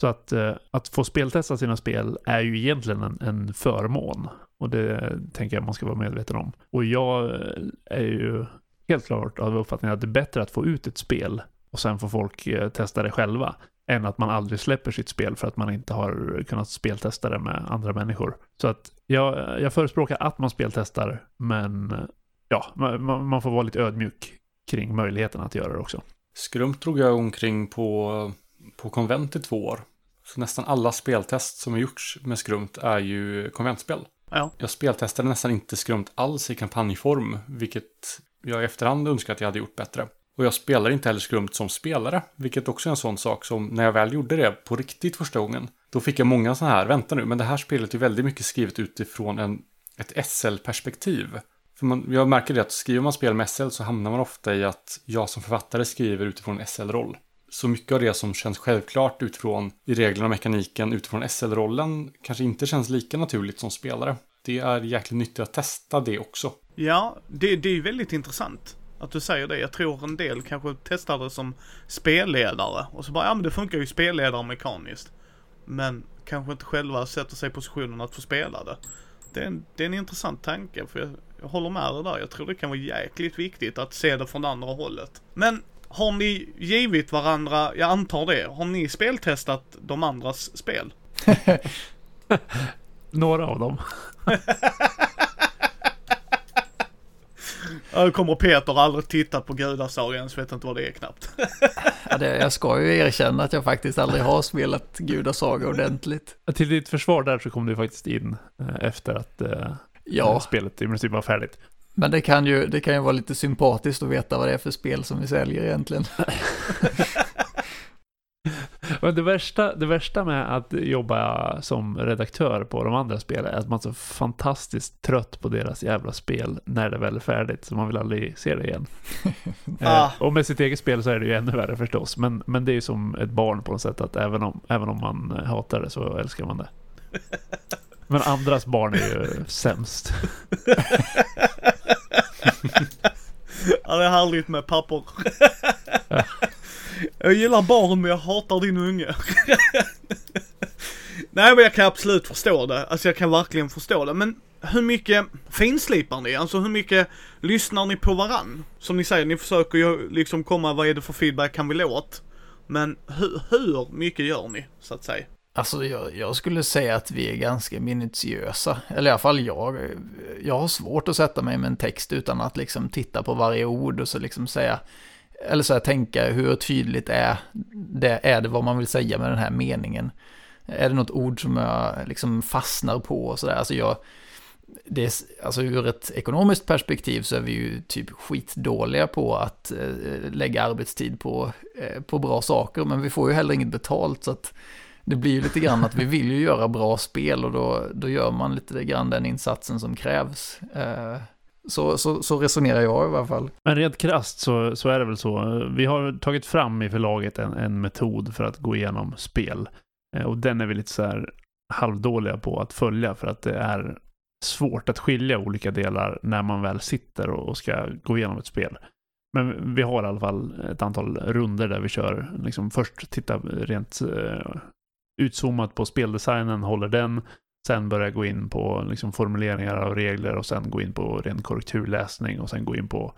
Så att, att få speltesta sina spel är ju egentligen en, en förmån. Och det tänker jag man ska vara medveten om. Och jag är ju helt klart av uppfattningen att det är bättre att få ut ett spel och sen får folk testa det själva än att man aldrig släpper sitt spel för att man inte har kunnat speltesta det med andra människor. Så att jag, jag förespråkar att man speltestar, men ja, man, man får vara lite ödmjuk kring möjligheten att göra det också. Skrumt drog jag omkring på, på konvent i två år. Så nästan alla speltest som har gjorts med Skrumt är ju konventspel. Ja. Jag speltestade nästan inte Skrumt alls i kampanjform, vilket jag i efterhand önskar att jag hade gjort bättre. Och jag spelar inte heller skrumt som spelare, vilket också är en sån sak som när jag väl gjorde det på riktigt första gången, då fick jag många sådana här, vänta nu, men det här spelet är väldigt mycket skrivet utifrån en, ett SL-perspektiv. För man, jag märker det att skriver man spel med SL så hamnar man ofta i att jag som författare skriver utifrån en SL-roll. Så mycket av det som känns självklart utifrån i reglerna och mekaniken utifrån SL-rollen kanske inte känns lika naturligt som spelare. Det är jäkligt nyttigt att testa det också. Ja, det, det är ju väldigt intressant att du säger det. Jag tror en del kanske testar det som spelledare och så bara, ja men det funkar ju spelledare mekaniskt. Men kanske inte själva sätter sig i positionen att få spela det. Det är en, det är en intressant tanke för jag, jag håller med dig där. Jag tror det kan vara jäkligt viktigt att se det från det andra hållet. Men har ni givit varandra, jag antar det, har ni speltestat de andras spel? *laughs* *laughs* Några av dem. *laughs* Ja, kommer Peter har aldrig tittat på Gudasagan så vet inte vad det är knappt. Ja, det, jag ska ju erkänna att jag faktiskt aldrig har spelat Gudasaga ordentligt. Till ditt försvar där så kom du faktiskt in eh, efter att eh, Ja, spelet i princip var färdigt. men det kan, ju, det kan ju vara lite sympatiskt att veta vad det är för spel som vi säljer egentligen. *laughs* *laughs* Men det värsta, det värsta med att jobba som redaktör på de andra spelen är att man är så fantastiskt trött på deras jävla spel när det väl är färdigt, så man vill aldrig se det igen. *laughs* Ah. eh, och med sitt eget spel så är det ju ännu värre förstås, men, men det är ju som ett barn på något sätt, att även om, även om man hatar det så älskar man det. *laughs* Men andras barn är ju sämst. Ja, det är härligt med pappor jag gillar barn men jag hatar din unge. *laughs* Nej men jag kan absolut förstå det. Alltså jag kan verkligen förstå det. Men hur mycket finslipar ni? Alltså hur mycket lyssnar ni på varann? Som ni säger, ni försöker ju liksom komma, vad är det för feedback kan vi låt? Men hur, hur mycket gör ni, så att säga? Alltså jag, jag skulle säga att vi är ganska minutiösa. Eller i alla fall jag. Jag har svårt att sätta mig med en text utan att liksom titta på varje ord och så liksom säga. Eller så här tänka hur tydligt är det, är det vad man vill säga med den här meningen. Är det något ord som jag liksom fastnar på och sådär. Alltså jag, det är, alltså ur ett ekonomiskt perspektiv så är vi ju typ skitdåliga på att eh, lägga arbetstid på, eh, på bra saker. Men vi får ju heller inget betalt så att det blir ju lite grann att vi vill ju göra bra spel och då, då gör man lite grann den insatsen som krävs. Eh, så, så, så resonerar jag i alla fall. Men rent krasst så, så är det väl så. Vi har tagit fram i förlaget en, en metod för att gå igenom spel. Eh, och den är vi lite så här halvdåliga på att följa för att det är svårt att skilja olika delar när man väl sitter och och ska gå igenom ett spel. Men vi har i alla fall ett antal runder där vi kör, liksom först titta rent eh, utzoomat på speldesignen, håller den, sen börja gå in på liksom, formuleringar av regler och sen gå in på ren korrekturläsning och sen gå in på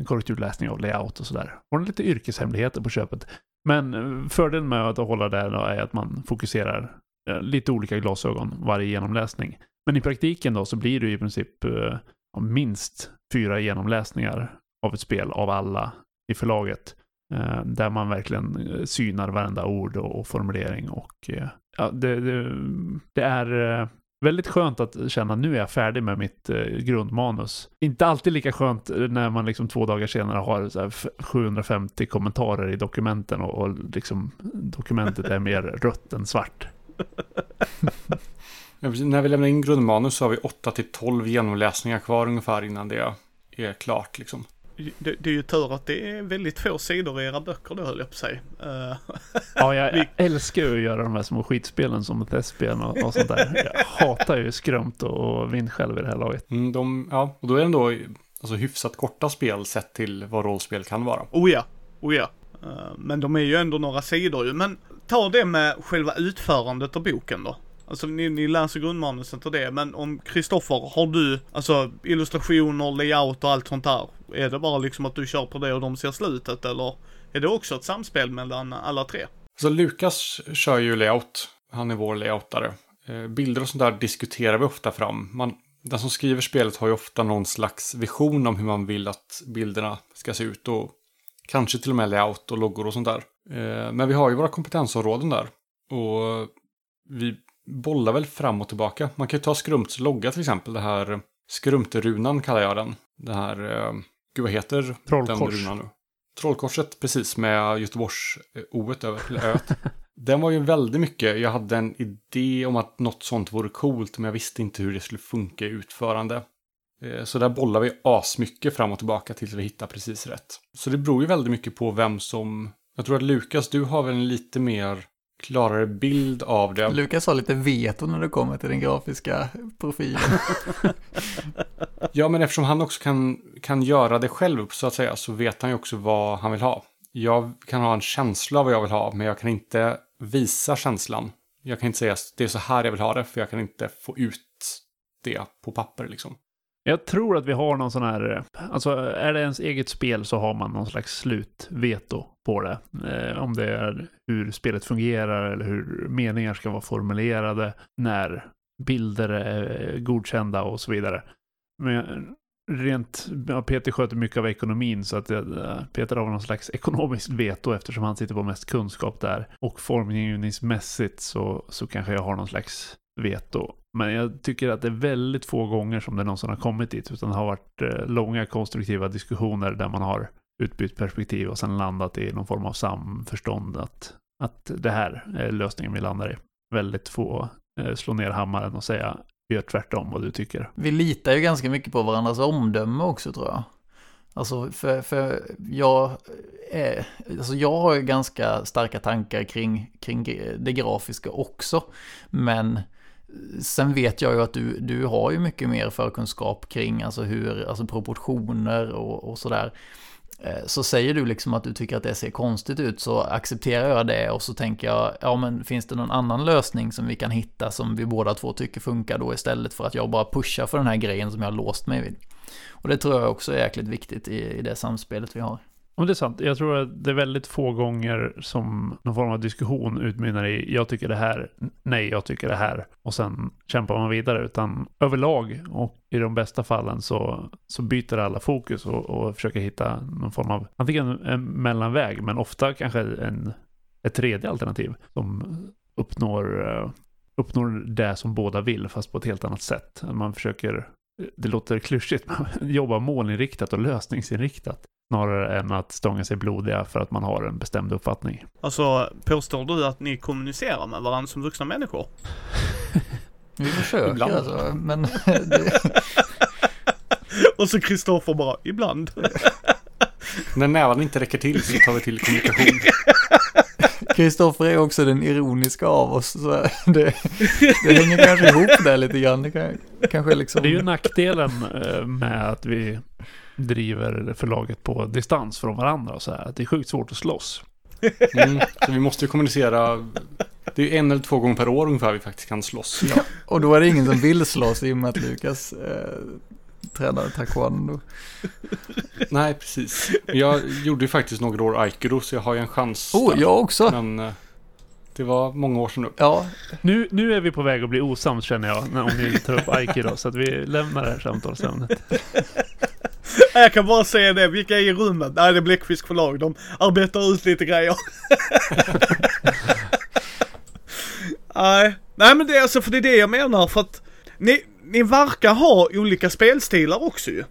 en korrekturläsning av layout och sådär. Och lite yrkeshemligheter på köpet. Men eh, fördelen med att hålla det då är att man fokuserar eh, lite olika glasögon varje genomläsning. Men i praktiken då så blir det i princip eh, minst fyra genomläsningar av ett spel av alla i förlaget. Eh, där man verkligen eh, synar varenda ord och, formulering och eh, ja, det, det, det är väldigt skönt att känna nu är jag färdig med mitt grundmanus. Inte alltid lika skönt när man liksom två dagar senare har 750 kommentarer i dokumenten och, och liksom dokumentet är mer *laughs* rött än svart. *laughs* När vi lämnar in grundmanus så har vi 8 till 12 genomläsningar kvar ungefär innan det är klart liksom. Det, det är ju tur att det är väldigt få sidor i era böcker då höll jag på att säga. Eh, Ja, jag *laughs* älskar ju att göra de här små skitspelen som testspel och, och sånt där. Jag hatar ju skrömt och vindsjälv i det här laget. Mm, de, ja, och då är det ändå alltså, hyfsat korta spel sett till vad rollspel kan vara. Oh ja, oh ja. Eh, Men de är ju ändå några sidor ju. Men ta det med själva utförandet av boken då. Alltså ni, ni läser grundmanuset och det, men om Kristoffer, har du, alltså illustrationer, layout och allt sånt där. Är det bara liksom att du kör på det och de ser slutet eller? Är det också ett samspel mellan alla tre? Så Lukas kör ju layout. Han är vår layoutare. Eh, bilder och sånt där diskuterar vi ofta fram. Man, den som skriver spelet har ju ofta någon slags vision om hur man vill att bilderna ska se ut. Och kanske till och med layout och loggor och sånt där. Eh, men vi har ju våra kompetensområden där. Och vi bollar väl fram och tillbaka. Man kan ju ta Skrumts logga till exempel. Det här Skrumterunan kallar jag den. Det här, eh, gud vad heter den Trollkors. runan nu? Trollkorset precis med Göteborgs-oet över, eller öet. *laughs* Den var ju väldigt mycket, jag hade en idé om att något sånt vore coolt, men jag visste inte hur det skulle funka i utförande. Eh, Så där bollar vi asmycket fram och tillbaka tills vi hittar precis rätt. Så det beror ju väldigt mycket på vem som... Jag tror att Lukas, du har väl en lite mer klarare bild av det. Lukas har lite veto när det kommer till den grafiska profilen. *laughs* Ja, men eftersom han också kan, kan göra det själv så att säga så vet han ju också vad han vill ha. Jag kan ha en känsla av vad jag vill ha, men jag kan inte visa känslan. Jag kan inte säga att det är så här jag vill ha det, för jag kan inte få ut det på papper liksom. Jag tror att vi har någon sån här, alltså är det ens eget spel så har man någon slags slutveto på det. Eh, om det är hur spelet fungerar eller hur meningar ska vara formulerade, när bilder är eh, godkända och så vidare. Men rent, ja, Peter sköter mycket av ekonomin så att eh, Peter har någon slags ekonomiskt veto eftersom han sitter på mest kunskap där. Och formgivningsmässigt så, så kanske jag har någon slags veto. Men jag tycker att det är väldigt få gånger som det någonsin har kommit dit. Utan det har varit eh, långa konstruktiva diskussioner där man har utbytt perspektiv och sen landat i någon form av samförstånd. Att, att det här är lösningen vi landar i. Väldigt få eh, slå ner hammaren och säga vi gör tvärtom vad du tycker. Vi litar ju ganska mycket på varandras omdöme också tror jag. Alltså för, för jag, är, alltså jag har ju ganska starka tankar kring, kring det grafiska också. Men sen vet jag ju att du, du har ju mycket mer förkunskap kring alltså hur, alltså proportioner och, och sådär. Eh, så säger du liksom att du tycker att det ser konstigt ut så accepterar jag det och så tänker jag, ja men finns det någon annan lösning som vi kan hitta som vi båda två tycker funkar då istället för att jag bara pushar för den här grejen som jag har låst mig vid. Och det tror jag också är jäkligt viktigt i, i det samspelet vi har. Om det är sant, jag tror att det är väldigt få gånger som någon form av diskussion utmynnar i jag tycker det här, nej jag tycker det här. Och sen kämpar man vidare. Utan överlag och i de bästa fallen så, så byter alla fokus och, och försöker hitta någon form av antingen en mellanväg men ofta kanske en, ett tredje alternativ som uppnår, eh, uppnår det som båda vill fast på ett helt annat sätt. Man försöker, det låter klyschigt, *laughs* men jobba målinriktat och lösningsinriktat snarare än att stånga sig blodiga för att man har en bestämd uppfattning. Alltså, påstår du att ni kommunicerar med varandra som vuxna människor? Vi försöker Ibland. alltså, men *laughs* det, Och så Kristoffer bara, ibland. *laughs* När nävarna inte räcker till så tar vi till kommunikation. *laughs* Kristoffer är också den ironiska av oss, så det, det hänger kanske ihop där lite grann. Det kan, kanske liksom... Det är ju nackdelen eh, med att vi driver förlaget på distans från varandra och så här. Det är sjukt svårt att slåss. Mm, så vi måste ju kommunicera. Det är en eller två gånger per år ungefär vi faktiskt kan slåss. Ja, och då är det ingen som vill slåss i och med att Lukas eh, tränar taekwondo. Nej, precis. Jag gjorde ju faktiskt några år aikido så jag har ju en chans. Oh, där. jag också! Men eh, det var många år sedan nu. Ja, Nu, nu är vi på väg att bli osams känner jag, när, om ni tar upp aikido. Så att vi lämnar det här samtalsämnet. Jag kan bara säga det, vilka är i rummet? Nej, det är Bläckfisk förlag. De arbetar ut lite grejer. Nej, nej men det är alltså för det är det jag menar för att ni, ni verkar ha olika spelstilar också ju.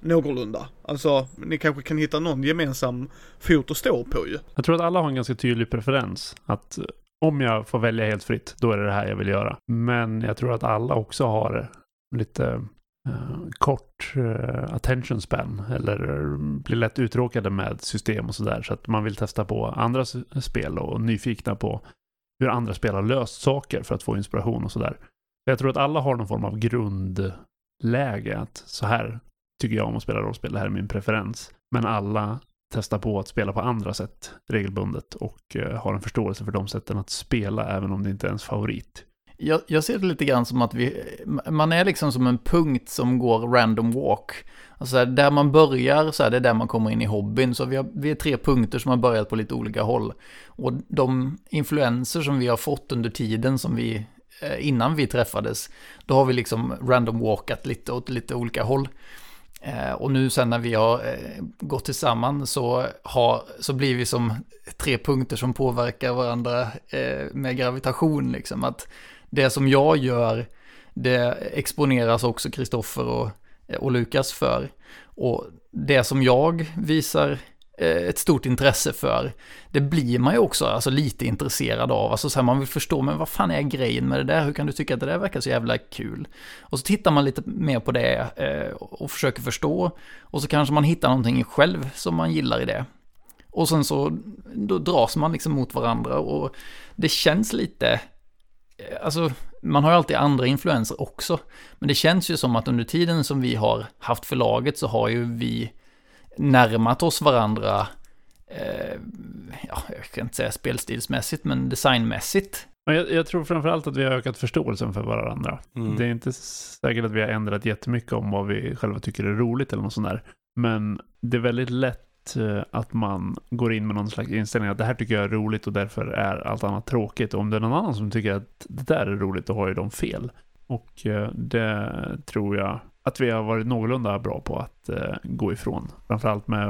Någorlunda. Alltså, ni kanske kan hitta någon gemensam fot att stå på ju. Jag tror att alla har en ganska tydlig preferens. Att eh, om jag får välja helt fritt, då är det det här jag vill göra. Men jag tror att alla också har lite Eh, kort eh, attention span. Eller mm, blir lätt uttråkade med system och sådär. Så att man vill testa på andra spel och nyfikna på hur andra spel har löst saker för att få inspiration och sådär. Jag tror att alla har någon form av grundläge. Att så här tycker jag om att spela rollspel. Det här är min preferens. Men alla testar på att spela på andra sätt regelbundet och eh, har en förståelse för de sätten att spela även om det inte är ens favorit jag, jag ser det lite grann som att vi, man är liksom som en punkt som går random walk. Alltså här, där man börjar så är det där man kommer in i hobbyn. Så vi, har, vi är tre punkter som har börjat på lite olika håll. Och de influenser som vi har fått under tiden som vi, eh, innan vi träffades, då har vi liksom random walkat lite åt lite olika håll. Eh, och nu sen när vi har eh, gått tillsammans så, har, så blir vi som tre punkter som påverkar varandra med gravitation. Liksom. Att det som jag gör, det exponeras också Kristoffer och, och Lukas för. Och det som jag visar eh, ett stort intresse för, det blir man ju också alltså, lite intresserad av. Alltså så här, man vill förstå, men vad fan är grejen med det där? Hur kan du tycka att det där verkar så jävla kul? Och så tittar man lite mer på det eh, och försöker förstå. Och så kanske man hittar någonting själv som man gillar i det. Och sen så då dras man liksom mot varandra och det känns lite, alltså man har ju alltid andra influenser också. Men det känns ju som att under tiden som vi har haft förlaget så har ju vi närmat oss varandra, eh, ja, jag kan inte säga spelstilsmässigt, men designmässigt. Jag, jag tror framförallt att vi har ökat förståelsen för varandra. Mm. Det är inte säkert att vi har ändrat jättemycket om vad vi själva tycker är roligt eller något sånt där. Men det är väldigt lätt Eh, att man går in med någon slags inställning att det här tycker jag är roligt och därför är allt annat tråkigt. Och om det är någon annan som tycker att det där är roligt, då har ju de fel. Och eh, det tror jag att vi har varit någorlunda bra på att eh, gå ifrån. Framförallt med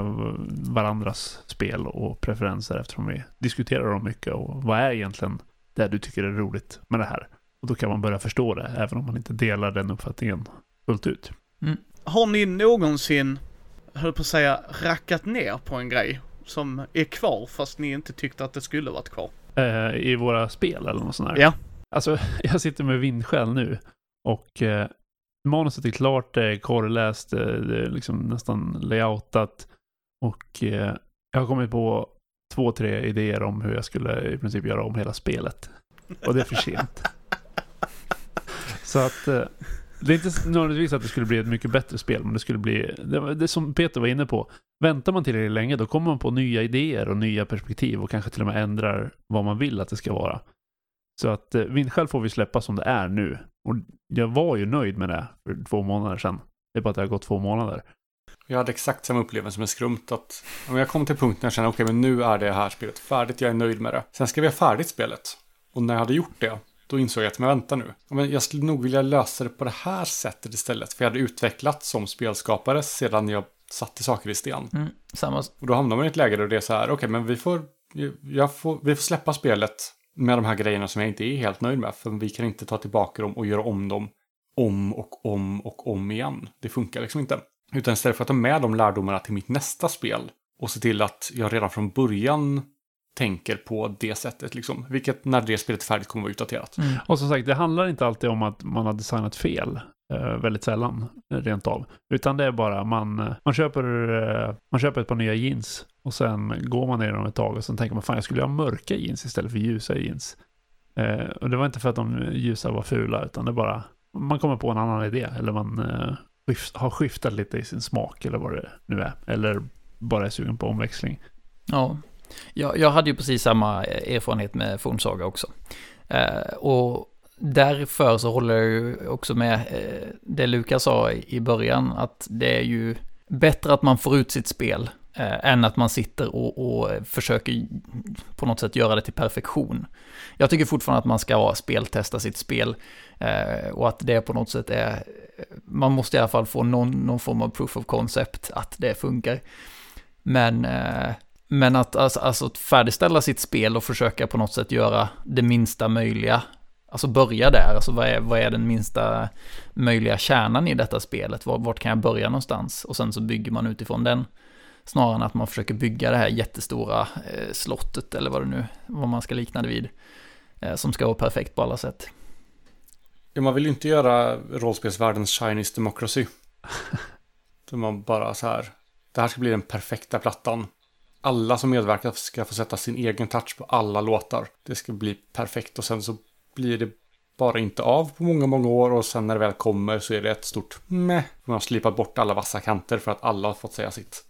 varandras spel och preferenser eftersom vi diskuterar dem mycket och vad är egentligen det du tycker är roligt med det här? Och då kan man börja förstå det, även om man inte delar den uppfattningen fullt ut. Mm. Har ni någonsin, höll på att säga, rackat ner på en grej som är kvar fast ni inte tyckte att det skulle varit kvar? Eh, I våra spel eller något sånt där. Ja. Alltså, *laughs* jag sitter med vindskäl nu och eh, manuset är klart, det är korrläst, det är liksom nästan layoutat och eh, jag har kommit på två, tre idéer om hur jag skulle i princip göra om hela spelet. Och det är för sent. *laughs* Så att eh, det är inte nödvändigtvis att det skulle bli ett mycket bättre spel, men det skulle bli, det, det som Peter var inne på, väntar man tillräckligt länge då kommer man på nya idéer och nya perspektiv och kanske till och med ändrar vad man vill att det ska vara. Så att eh, Vindskäl får vi släppa som det är nu. Och jag var ju nöjd med det för två månader sedan. Det är bara att det har gått två månader. Jag hade exakt samma upplevelse med skrumt. Att om jag kom till punkten jag kände okej, men nu är det här spelet färdigt. Jag är nöjd med det. Sen ska vi ha färdigt spelet. Och när jag hade gjort det, då insåg jag att men vänta nu. Men jag skulle nog vilja lösa det på det här sättet istället. För jag hade utvecklats som spelskapare sedan jag satte saker i sten. Mm, samma, Och då hamnar man i ett läge där det är så här, okej, men vi får, jag får, vi får släppa spelet med de här grejerna som jag inte är helt nöjd med. För vi kan inte ta tillbaka dem och göra om dem om och om och om igen. Det funkar liksom inte. Utan istället för att ta med de lärdomarna till mitt nästa spel och se till att jag redan från början tänker på det sättet, liksom. Vilket när det spelet är färdigt kommer att vara utdaterat. mm, Och som sagt, det handlar inte alltid om att man har designat fel. Eh, väldigt sällan, rent av. Utan det är bara man, eh, man, köper, eh, man köper ett par nya jeans och sen går man ner dem ett tag och sen tänker man fan jag skulle ha mörka jeans istället för ljusa jeans. Eh, och det var inte för att de ljusa var fula utan det är bara man kommer på en annan idé eller man eh, skift, har skiftat lite i sin smak eller vad det nu är. Eller bara är sugen på omväxling. ja. Jag, jag hade ju precis samma eh, erfarenhet med Fornsaga också. Eh, och därför så håller jag ju också med eh, det Lukas sa i början, att det är ju bättre att man får ut sitt spel eh, än att man sitter och, och försöker på något sätt göra det till perfektion. Jag tycker fortfarande att man ska speltesta sitt spel eh, och att det på något sätt är, man måste i alla fall få någon, någon form av proof of concept att det funkar. Men, eh, men att alltså, alltså att färdigställa sitt spel och försöka på något sätt göra det minsta möjliga Alltså börja där, alltså vad är, vad är den minsta möjliga kärnan i detta spelet? Vart, vart kan jag börja någonstans? Och sen så bygger man utifrån den. Snarare än att man försöker bygga det här jättestora eh, slottet eller vad det nu, vad man ska likna det vid. Eh, som ska vara perfekt på alla sätt. Ja, man vill ju inte göra rollspelsvärldens Chinese Democracy. *laughs* Där man bara så här, det här ska bli den perfekta plattan. Alla som medverkar ska få sätta sin egen touch på alla låtar. Det ska bli perfekt och sen så blir det bara inte av på många, många år och sen när det väl kommer så är det ett stort meh. Man har slipat bort alla vassa kanter för att alla har fått säga sitt.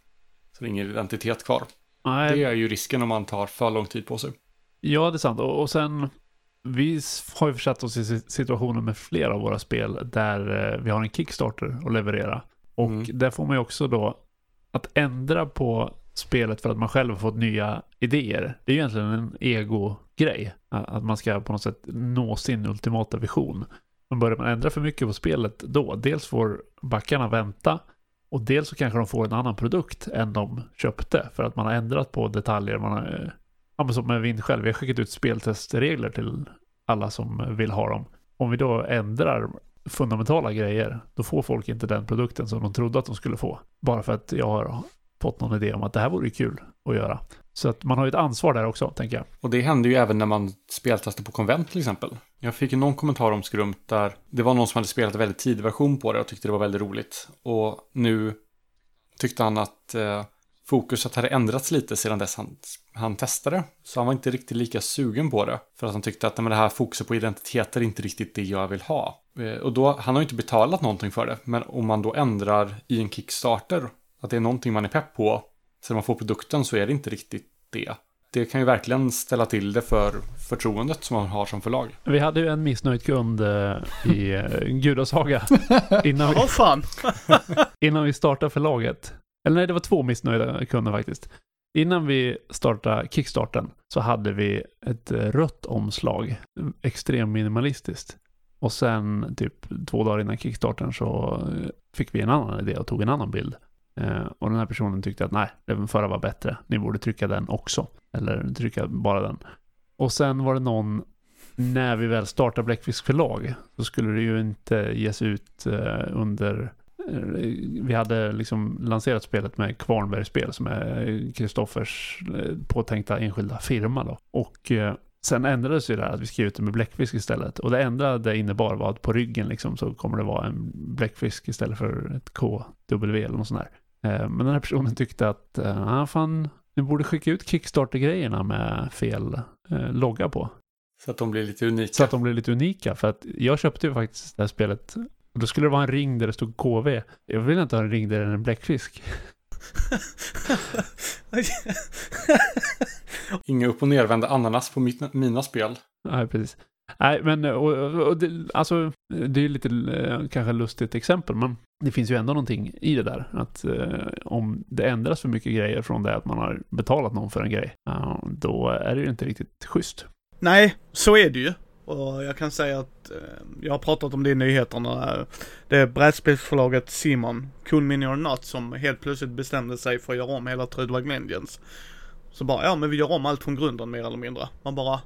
Så det är ingen identitet kvar. Nej, Det är ju risken om man tar för lång tid på sig. Ja, det är sant. Och, sen, vi har ju försatt oss i si- situationer med flera av våra spel där eh, vi har en Kickstarter att leverera. Och Mm. där får man ju också då att ändra på spelet för att man själv har fått nya idéer. Det är ju egentligen en ego-grej. Att man ska på något sätt nå sin ultimata vision. Men börjar man ändra för mycket på spelet då, dels får backarna vänta och dels så kanske de får en annan produkt än de köpte för att man har ändrat på detaljer. Man har, eh, ja, men som med Vind själv, vi har skickat ut speltestregler till alla som vill ha dem. Om vi då ändrar fundamentala grejer, då får folk inte den produkten som de trodde att de skulle få. Bara för att jag har fått någon idé om att det här vore kul att göra. Så att man har ju ett ansvar där också, tänker jag. Och det hände ju även när man speltestade på konvent till exempel. Jag fick ju någon kommentar om Skrumt där det var någon som hade spelat en väldigt tidig version på det och tyckte det var väldigt roligt. Och nu tyckte han att eh, fokuset hade ändrats lite sedan dess han, han testade. Så han var inte riktigt lika sugen på det. För att han tyckte att nej, det här fokuset på identiteter är inte riktigt det jag vill ha. Eh, och då, han har ju inte betalat någonting för det. Men om man då ändrar i en Kickstarter, att det är någonting man är pepp på, sen man får produkten så är det inte riktigt det. Det kan ju verkligen ställa till det för förtroendet som man har som förlag. Vi hade ju en missnöjd kund eh, i eh, Gudasaga *laughs* innan, vi, fan. *laughs* innan vi startade förlaget. Eller nej, det var två missnöjda kunder faktiskt. Innan vi startade Kickstarten så hade vi ett rött omslag, extremt minimalistiskt. Och sen typ två dagar innan Kickstarten så eh, fick vi en annan idé och tog en annan bild. Eh, och den här personen tyckte att nej, den förra var bättre. Ni borde trycka den också. Eller trycka bara den. Och sen var det någon, när vi väl startade Bläckfisk förlag, så skulle det ju inte ges ut eh, under eh, vi hade liksom lanserat spelet med Kvarnbergs spel som är Kristoffers eh, påtänkta enskilda firma då. Och eh, sen ändrades ju det här att vi skrev ut det med bläckfisk istället. Och det enda det innebar var att på ryggen liksom så kommer det vara en bläckfisk istället för ett KW eller något sånt där. Eh, Men den här personen tyckte att, ja fan, ni borde skicka ut Kickstarter-grejerna med fel eh, logga på. Så att de blir lite unika. Så att de blir lite unika. För att jag köpte ju faktiskt det här spelet. Och då skulle det vara en ring där det stod KV. Jag vill inte ha en ring där det är en bläckfisk. *laughs* Inga upp och nervända ananas på mitt, mina spel. Nej, precis. Nej, men och, och, det, alltså, det är lite eh, kanske lustigt exempel, men det finns ju ändå någonting i det där. Att eh, om det ändras för mycket grejer från det att man har betalat någon för en grej, eh, då är det ju inte riktigt schysst. Nej, så är det ju. Och jag kan säga att eh, jag har pratat om det i nyheterna. Det är brädspelsförlaget Simon, Cool Mini or Not, som helt plötsligt bestämde sig för att göra om hela Trudvag Legends. Så bara, ja men vi gör om allt från grunden mer eller mindre. Man bara,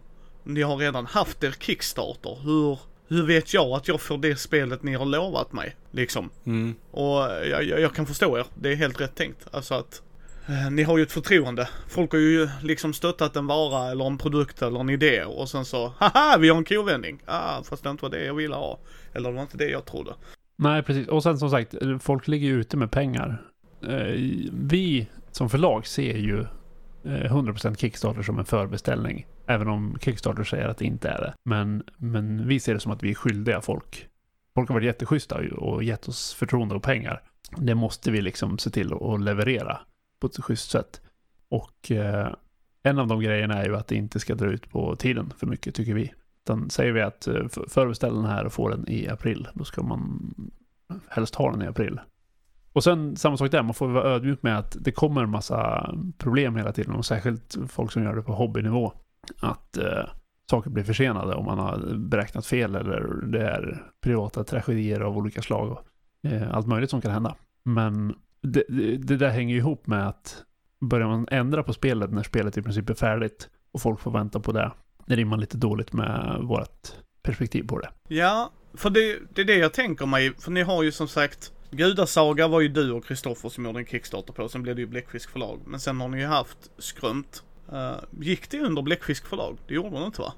ni har redan haft er Kickstarter. Hur, hur vet jag att jag får det spelet ni har lovat mig? Liksom. Mm. Och jag, jag, jag kan förstå er. Det är helt rätt tänkt. Alltså att eh, ni har ju ett förtroende. Folk har ju liksom stöttat en vara eller en produkt eller en idé och sen så, haha, vi har en kovändning. Ah, fast det inte var det jag ville ha. Eller det var inte det jag trodde. Nej, precis. Och sen som sagt, folk ligger ju ute med pengar. Eh, Vi som förlag ser ju eh, Eh, 100% Kickstarter som en förbeställning. Även om Kickstarter säger att det inte är det. Men, men vi ser det som att vi är skyldiga folk. Folk har varit jätteschyssta och gett oss förtroende och pengar. Det måste vi liksom se till att leverera på ett schysst sätt. Och eh, en av de grejerna är ju att det inte ska dra ut på tiden för mycket, tycker vi. Utan säger vi att eh, förbeställ den här och få den i april, då ska man helst ha den i april. Och sen samma sak där, man får vara ödmjuk med att det kommer en massa problem hela tiden och särskilt folk som gör det på hobbynivå. Att eh, saker blir försenade om man har beräknat fel eller det är privata tragedier av olika slag och eh, allt möjligt som kan hända. Men det, det, det där hänger ju ihop med att börjar man ändra på spelet när spelet i princip är färdigt och folk får vänta på det, det rimmar lite dåligt med vårt perspektiv på det. Ja, för det, det är det jag tänker mig. För ni har ju som sagt Gudasaga var ju du och Kristoffer som gjorde en Kickstarter på. Sen blev det ju Bläckfisk förlag. Men sen har ni ju haft Skrömt. Eh, gick det under Bläckfisk förlag? Det gjorde det inte va?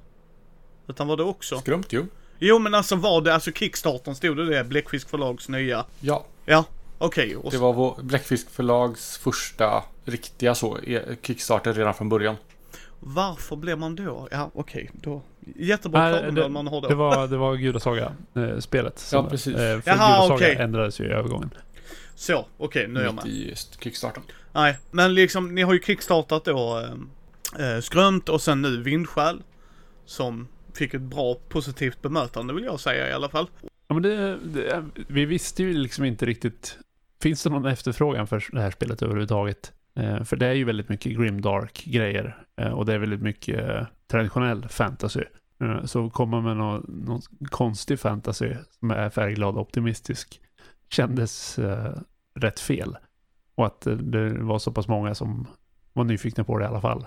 Utan var det också? Skrumt ju. Jo men alltså var det, alltså Kickstarten stod det det? Bläckfisk förlags nya? Ja, Ja, okej. och det var vår Bläckfisk förlags första riktiga så, e- Kickstarter redan från början. Varför blev man då? Ja okej, då. Jättebra Nej, det- man har då. Det var, det var Gudasaga-spelet. Ja, precis. Eh, för Jaha, Gudasaga okej. ändrades ju i övergången. Så, okej nu är jag med. Mitt i just Kickstarten. Nej, men liksom ni har ju kickstartat då eh, eh, Skrömt och sen nu Vindsjäl. Som fick ett bra positivt bemötande vill jag säga i alla fall. Ja, men det, det, vi visste ju liksom inte riktigt. Finns det någon efterfrågan för det här spelet överhuvudtaget? Eh, för det är ju väldigt mycket grimdark-grejer. Eh, och det är väldigt mycket eh, traditionell fantasy. Eh, så komma med någon, någon konstig fantasy som är färgglad och optimistisk kändes eh, rätt fel. Och att eh, det var så pass många som var nyfikna på det i alla fall.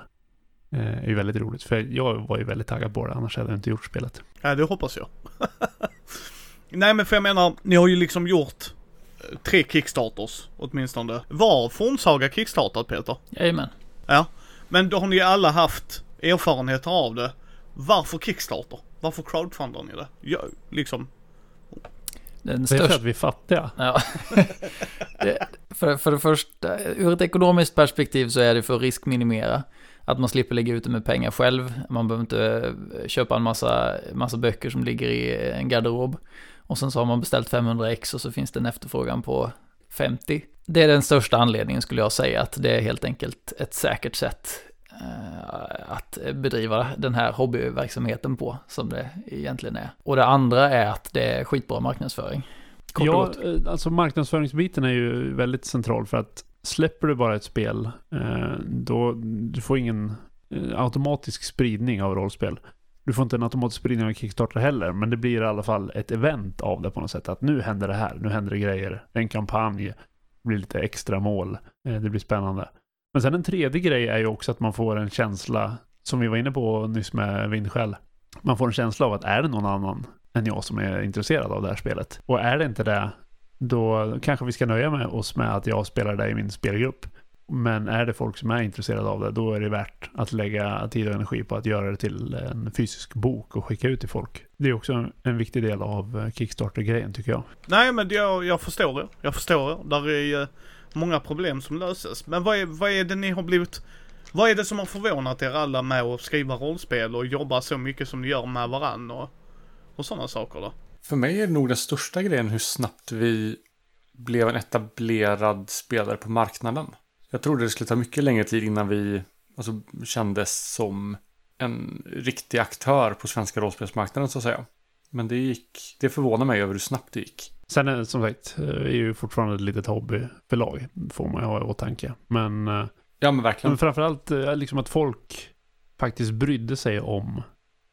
Eh, är ju väldigt roligt. För jag var ju väldigt taggad på det, annars hade jag inte gjort spelet. Ja, det hoppas jag. *laughs* Nej, men för jag menar, ni har ju liksom gjort tre Kickstarters åtminstone. Var Fornsaga kickstartat Peter? Jajamän. Ja. Men då har ni alla haft erfarenheter av det. Varför Kickstarter? Varför crowdfundar ni det? Ja, liksom. Den Det är för att vi är fattiga. Ja. *laughs* det, för, för det första, ur ett ekonomiskt perspektiv så är det för att riskminimera. Att man slipper lägga ut det med pengar själv. Man behöver inte eh, köpa en massa, massa böcker som ligger i en garderob. Och sen så har man beställt 500 ex och så finns det en efterfrågan på 50. Det är den största anledningen skulle jag säga, att det är helt enkelt ett säkert sätt att bedriva den här hobbyverksamheten på, som det egentligen är. Och det andra är att det är skitbra marknadsföring. Kort Ja, eh, alltså marknadsföringsbiten är ju väldigt central för att släpper du bara ett spel, eh, då du får ingen eh, automatisk spridning av rollspel. Du får inte en automatisk spridning av Kickstarter heller, men det blir i alla fall ett event av det på något sätt. Att nu händer det här, nu händer det grejer. En kampanj, det blir lite extra mål, eh, det blir spännande. Men sen en tredje grej är ju också att man får en känsla, som vi var inne på nyss med Vindskäl. Man får en känsla av att är det någon annan än jag som är intresserad av det här spelet? Och är det inte det, då kanske vi ska nöja med oss med att jag spelar det i min spelgrupp. Men är det folk som är intresserade av det, då är det värt att lägga tid och energi på att göra det till en fysisk bok och skicka ut till folk. Det är också en, viktig del av Kickstarter-grejen tycker jag. Nej men jag, jag förstår det. Jag förstår det. Där är många problem som löses. Men vad är, vad är det ni har blivit... Vad är det som har förvånat er alla med att skriva rollspel och jobba så mycket som ni gör med varann och, och sådana saker då? För mig är det nog den största grejen hur snabbt vi blev en etablerad spelare på marknaden. Jag trodde det skulle ta mycket längre tid innan vi alltså, kändes som en riktig aktör på svenska rollspelsmarknaden så att säga. Men det gick, det förvånar mig över hur snabbt det gick. Sen är som sagt, eh, är ju fortfarande ett litet hobbyförlag, får man ju ha i åtanke. Men, eh, Ja men verkligen. men framförallt eh, liksom att folk faktiskt brydde sig om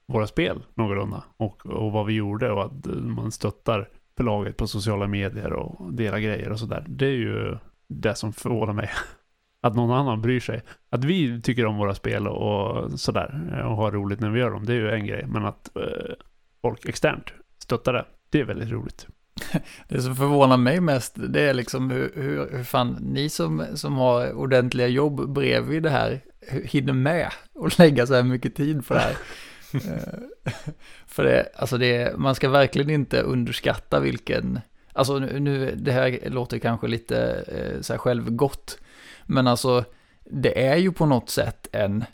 våra spel någorlunda. Och, och vad vi gjorde och att eh, man stöttar förlaget på sociala medier och delar grejer och sådär. Det är ju det som förvånar mig. *laughs* Att någon annan bryr sig. Att vi tycker om våra spel och sådär eh, och har roligt när vi gör dem, det är ju en grej. Men att eh, folk externt stöttar det, det är väldigt roligt. *laughs* Det som förvånar mig mest, det är liksom hur, hur, hur fan ni som, som har ordentliga jobb bredvid det här hinner med och *laughs* lägga så här mycket tid på det här. *laughs* Eh, För det, alltså det, man ska verkligen inte underskatta vilken, alltså nu, nu det här låter kanske lite eh, så här självgott, men alltså det är ju på något sätt en,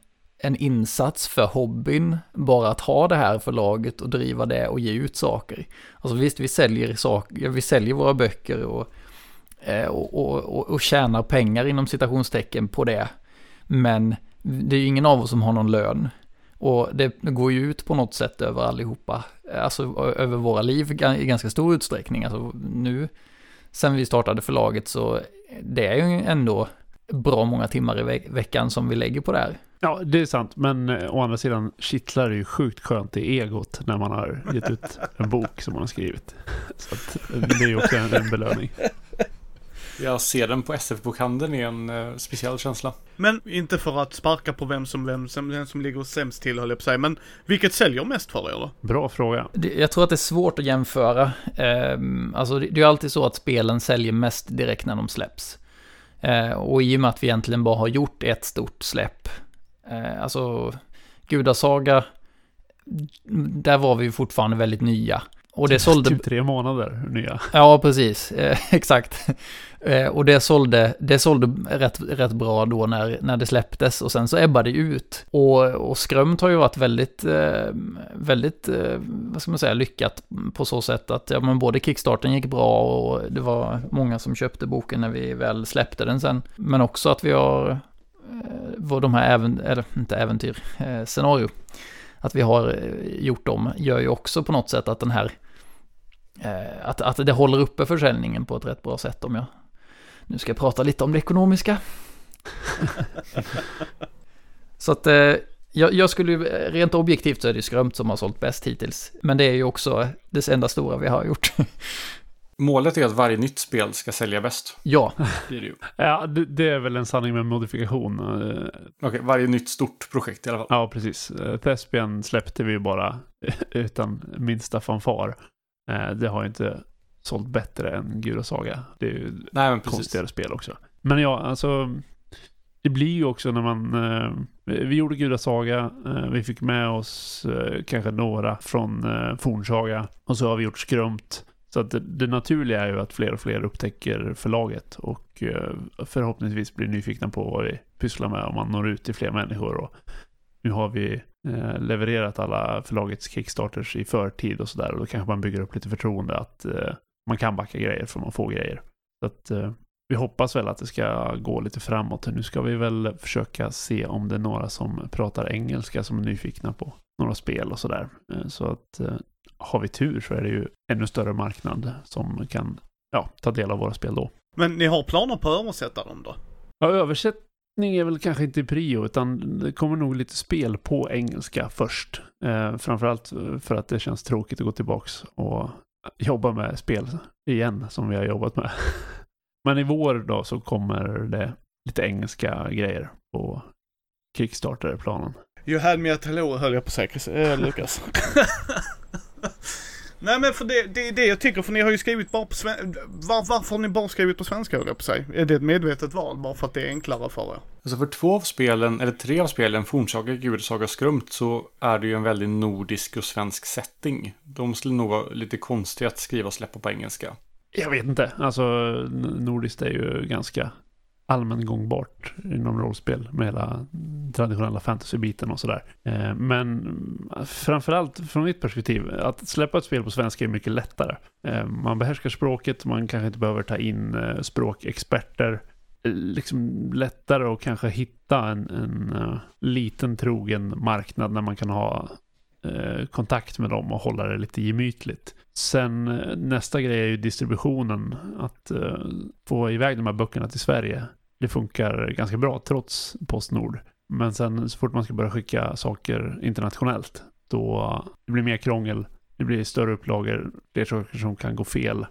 en insats för hobbyn, bara att ha det här förlaget och driva det och ge ut saker. Alltså visst, vi säljer saker, vi säljer våra böcker och, eh, och, och, och, och tjänar pengar inom citationstecken på det. Men det är ju ingen av oss som har någon lön. Och det går ju ut på något sätt över allihopa, alltså över våra liv i ganska stor utsträckning. Alltså nu, sen vi startade förlaget så det är ju ändå bra många timmar i ve- veckan som vi lägger på det här. Ja, det är sant. Men eh, å andra sidan kittlar det ju sjukt skönt i egot när man har gett ut en bok som man har skrivit. Så att, eh, det är ju också en, en belöning. Jag ser den på SF-bokhandeln är en eh, speciell känsla. Men inte för att sparka på vem som, vem som, vem som ligger sämst till höll jag på säga. Men vilket säljer mest för er då? Bra fråga. Det- Jag tror att det är svårt att jämföra. Ehm, Alltså det det är ju alltid så att spelen säljer mest direkt när de släpps. Eh, Och i och med att vi egentligen bara har gjort ett stort släpp. Eh, Alltså Gudasaga, där var vi ju fortfarande väldigt nya. Och det sålde... Typ tre månader nya. Ja, precis. Eh, *laughs* exakt. Eh, och det sålde, det sålde rätt, rätt bra då när, när det släpptes och sen så ebbade det ut. Och, och Skrömt har ju varit väldigt, eh, väldigt, eh, vad ska man säga, lyckat på så sätt att ja, men både Kickstarten gick bra och det var många som köpte boken när vi väl släppte den sen. Men också att vi har, vad de här även, eller inte äventyr, eh, scenario, att vi har eh, gjort dem gör ju också på något sätt att den här eh, att, att det håller uppe försäljningen på ett rätt bra sätt om jag nu ska jag prata lite om det ekonomiska. *laughs* så att eh, jag, jag skulle ju, eh, rent objektivt så är det ju Skrömt som har sålt bäst hittills. Men det är ju också det enda stora vi har gjort. Målet är att varje nytt spel ska sälja bäst. ja, Det är det ju. *laughs* Ja, det, det är väl en sanning med modifikation. Eh, Okej, varje nytt stort projekt i alla fall. Ja, precis. Eh, Thespian släppte vi ju bara *laughs* utan minsta fanfar. Eh, Det har inte sålt bättre än Gura Saga. Det är ju Nej, konstigare spel också. Men ja, alltså. Det blir ju också när man... Eh, vi gjorde Gudasaga. Eh, vi fick med oss eh, kanske några från eh, Fornsaga. Och så har vi gjort Skrumt. Så att det, det naturliga är ju att fler och fler upptäcker förlaget. Och eh, förhoppningsvis blir nyfikna på vad vi pysslar med om man når ut till fler människor. Och nu har vi eh, levererat alla förlagets kickstarters i förtid och sådär. Och då kanske man bygger upp lite förtroende att eh, man kan backa grejer för man får grejer. Så att vi hoppas väl att det ska gå lite framåt. Nu ska vi väl försöka se om det är några som pratar engelska som är nyfikna på några spel och sådär. Så att har vi tur så är det ju ännu större marknad som kan ja, ta del av våra spel då. Men ni har planer på att översätta dem då? Ja, översättning är väl kanske inte prio, utan det kommer nog lite spel på engelska först. Eh, framförallt för att det känns tråkigt att gå tillbaks och jobba med spel igen, som vi har jobbat med. *laughs* Men i vår då så kommer det lite engelska grejer på Kickstarter-planen. You had me at hello höll jag på Chris, äh, Lukas. *laughs* *laughs* *laughs* Nej men för det, det är det jag tycker, för ni har ju skrivit bara på svenska. Var, varför har ni bara skrivit på svenska höll jag på säga? Är det ett medvetet val bara för att det är enklare för er? Alltså för två av spelen, eller tre av spelen, Fornsaga, Gudasaga och Skrumt, så är det ju en väldigt nordisk och svensk setting. De skulle nog vara lite konstiga att skriva och släppa på engelska. Jag vet inte, alltså nordiskt är ju ganska allmängångbart inom rollspel med hela traditionella fantasy-biten och sådär. Eh, men framförallt från mitt perspektiv, att släppa ett spel på svenska är mycket lättare. Eh, man behärskar språket, man kanske inte behöver ta in eh, språkexperter. Liksom lättare att kanske hitta en, en liten trogen marknad när man kan ha kontakt med dem och hålla det lite gemytligt. Sen nästa grej är ju distributionen. Att uh, få iväg de här böckerna till Sverige. Det funkar ganska bra trots Postnord. Men sen så fort man ska börja skicka saker internationellt. Då det blir mer krångel. Det blir större upplagor. Fler saker som kan gå fel.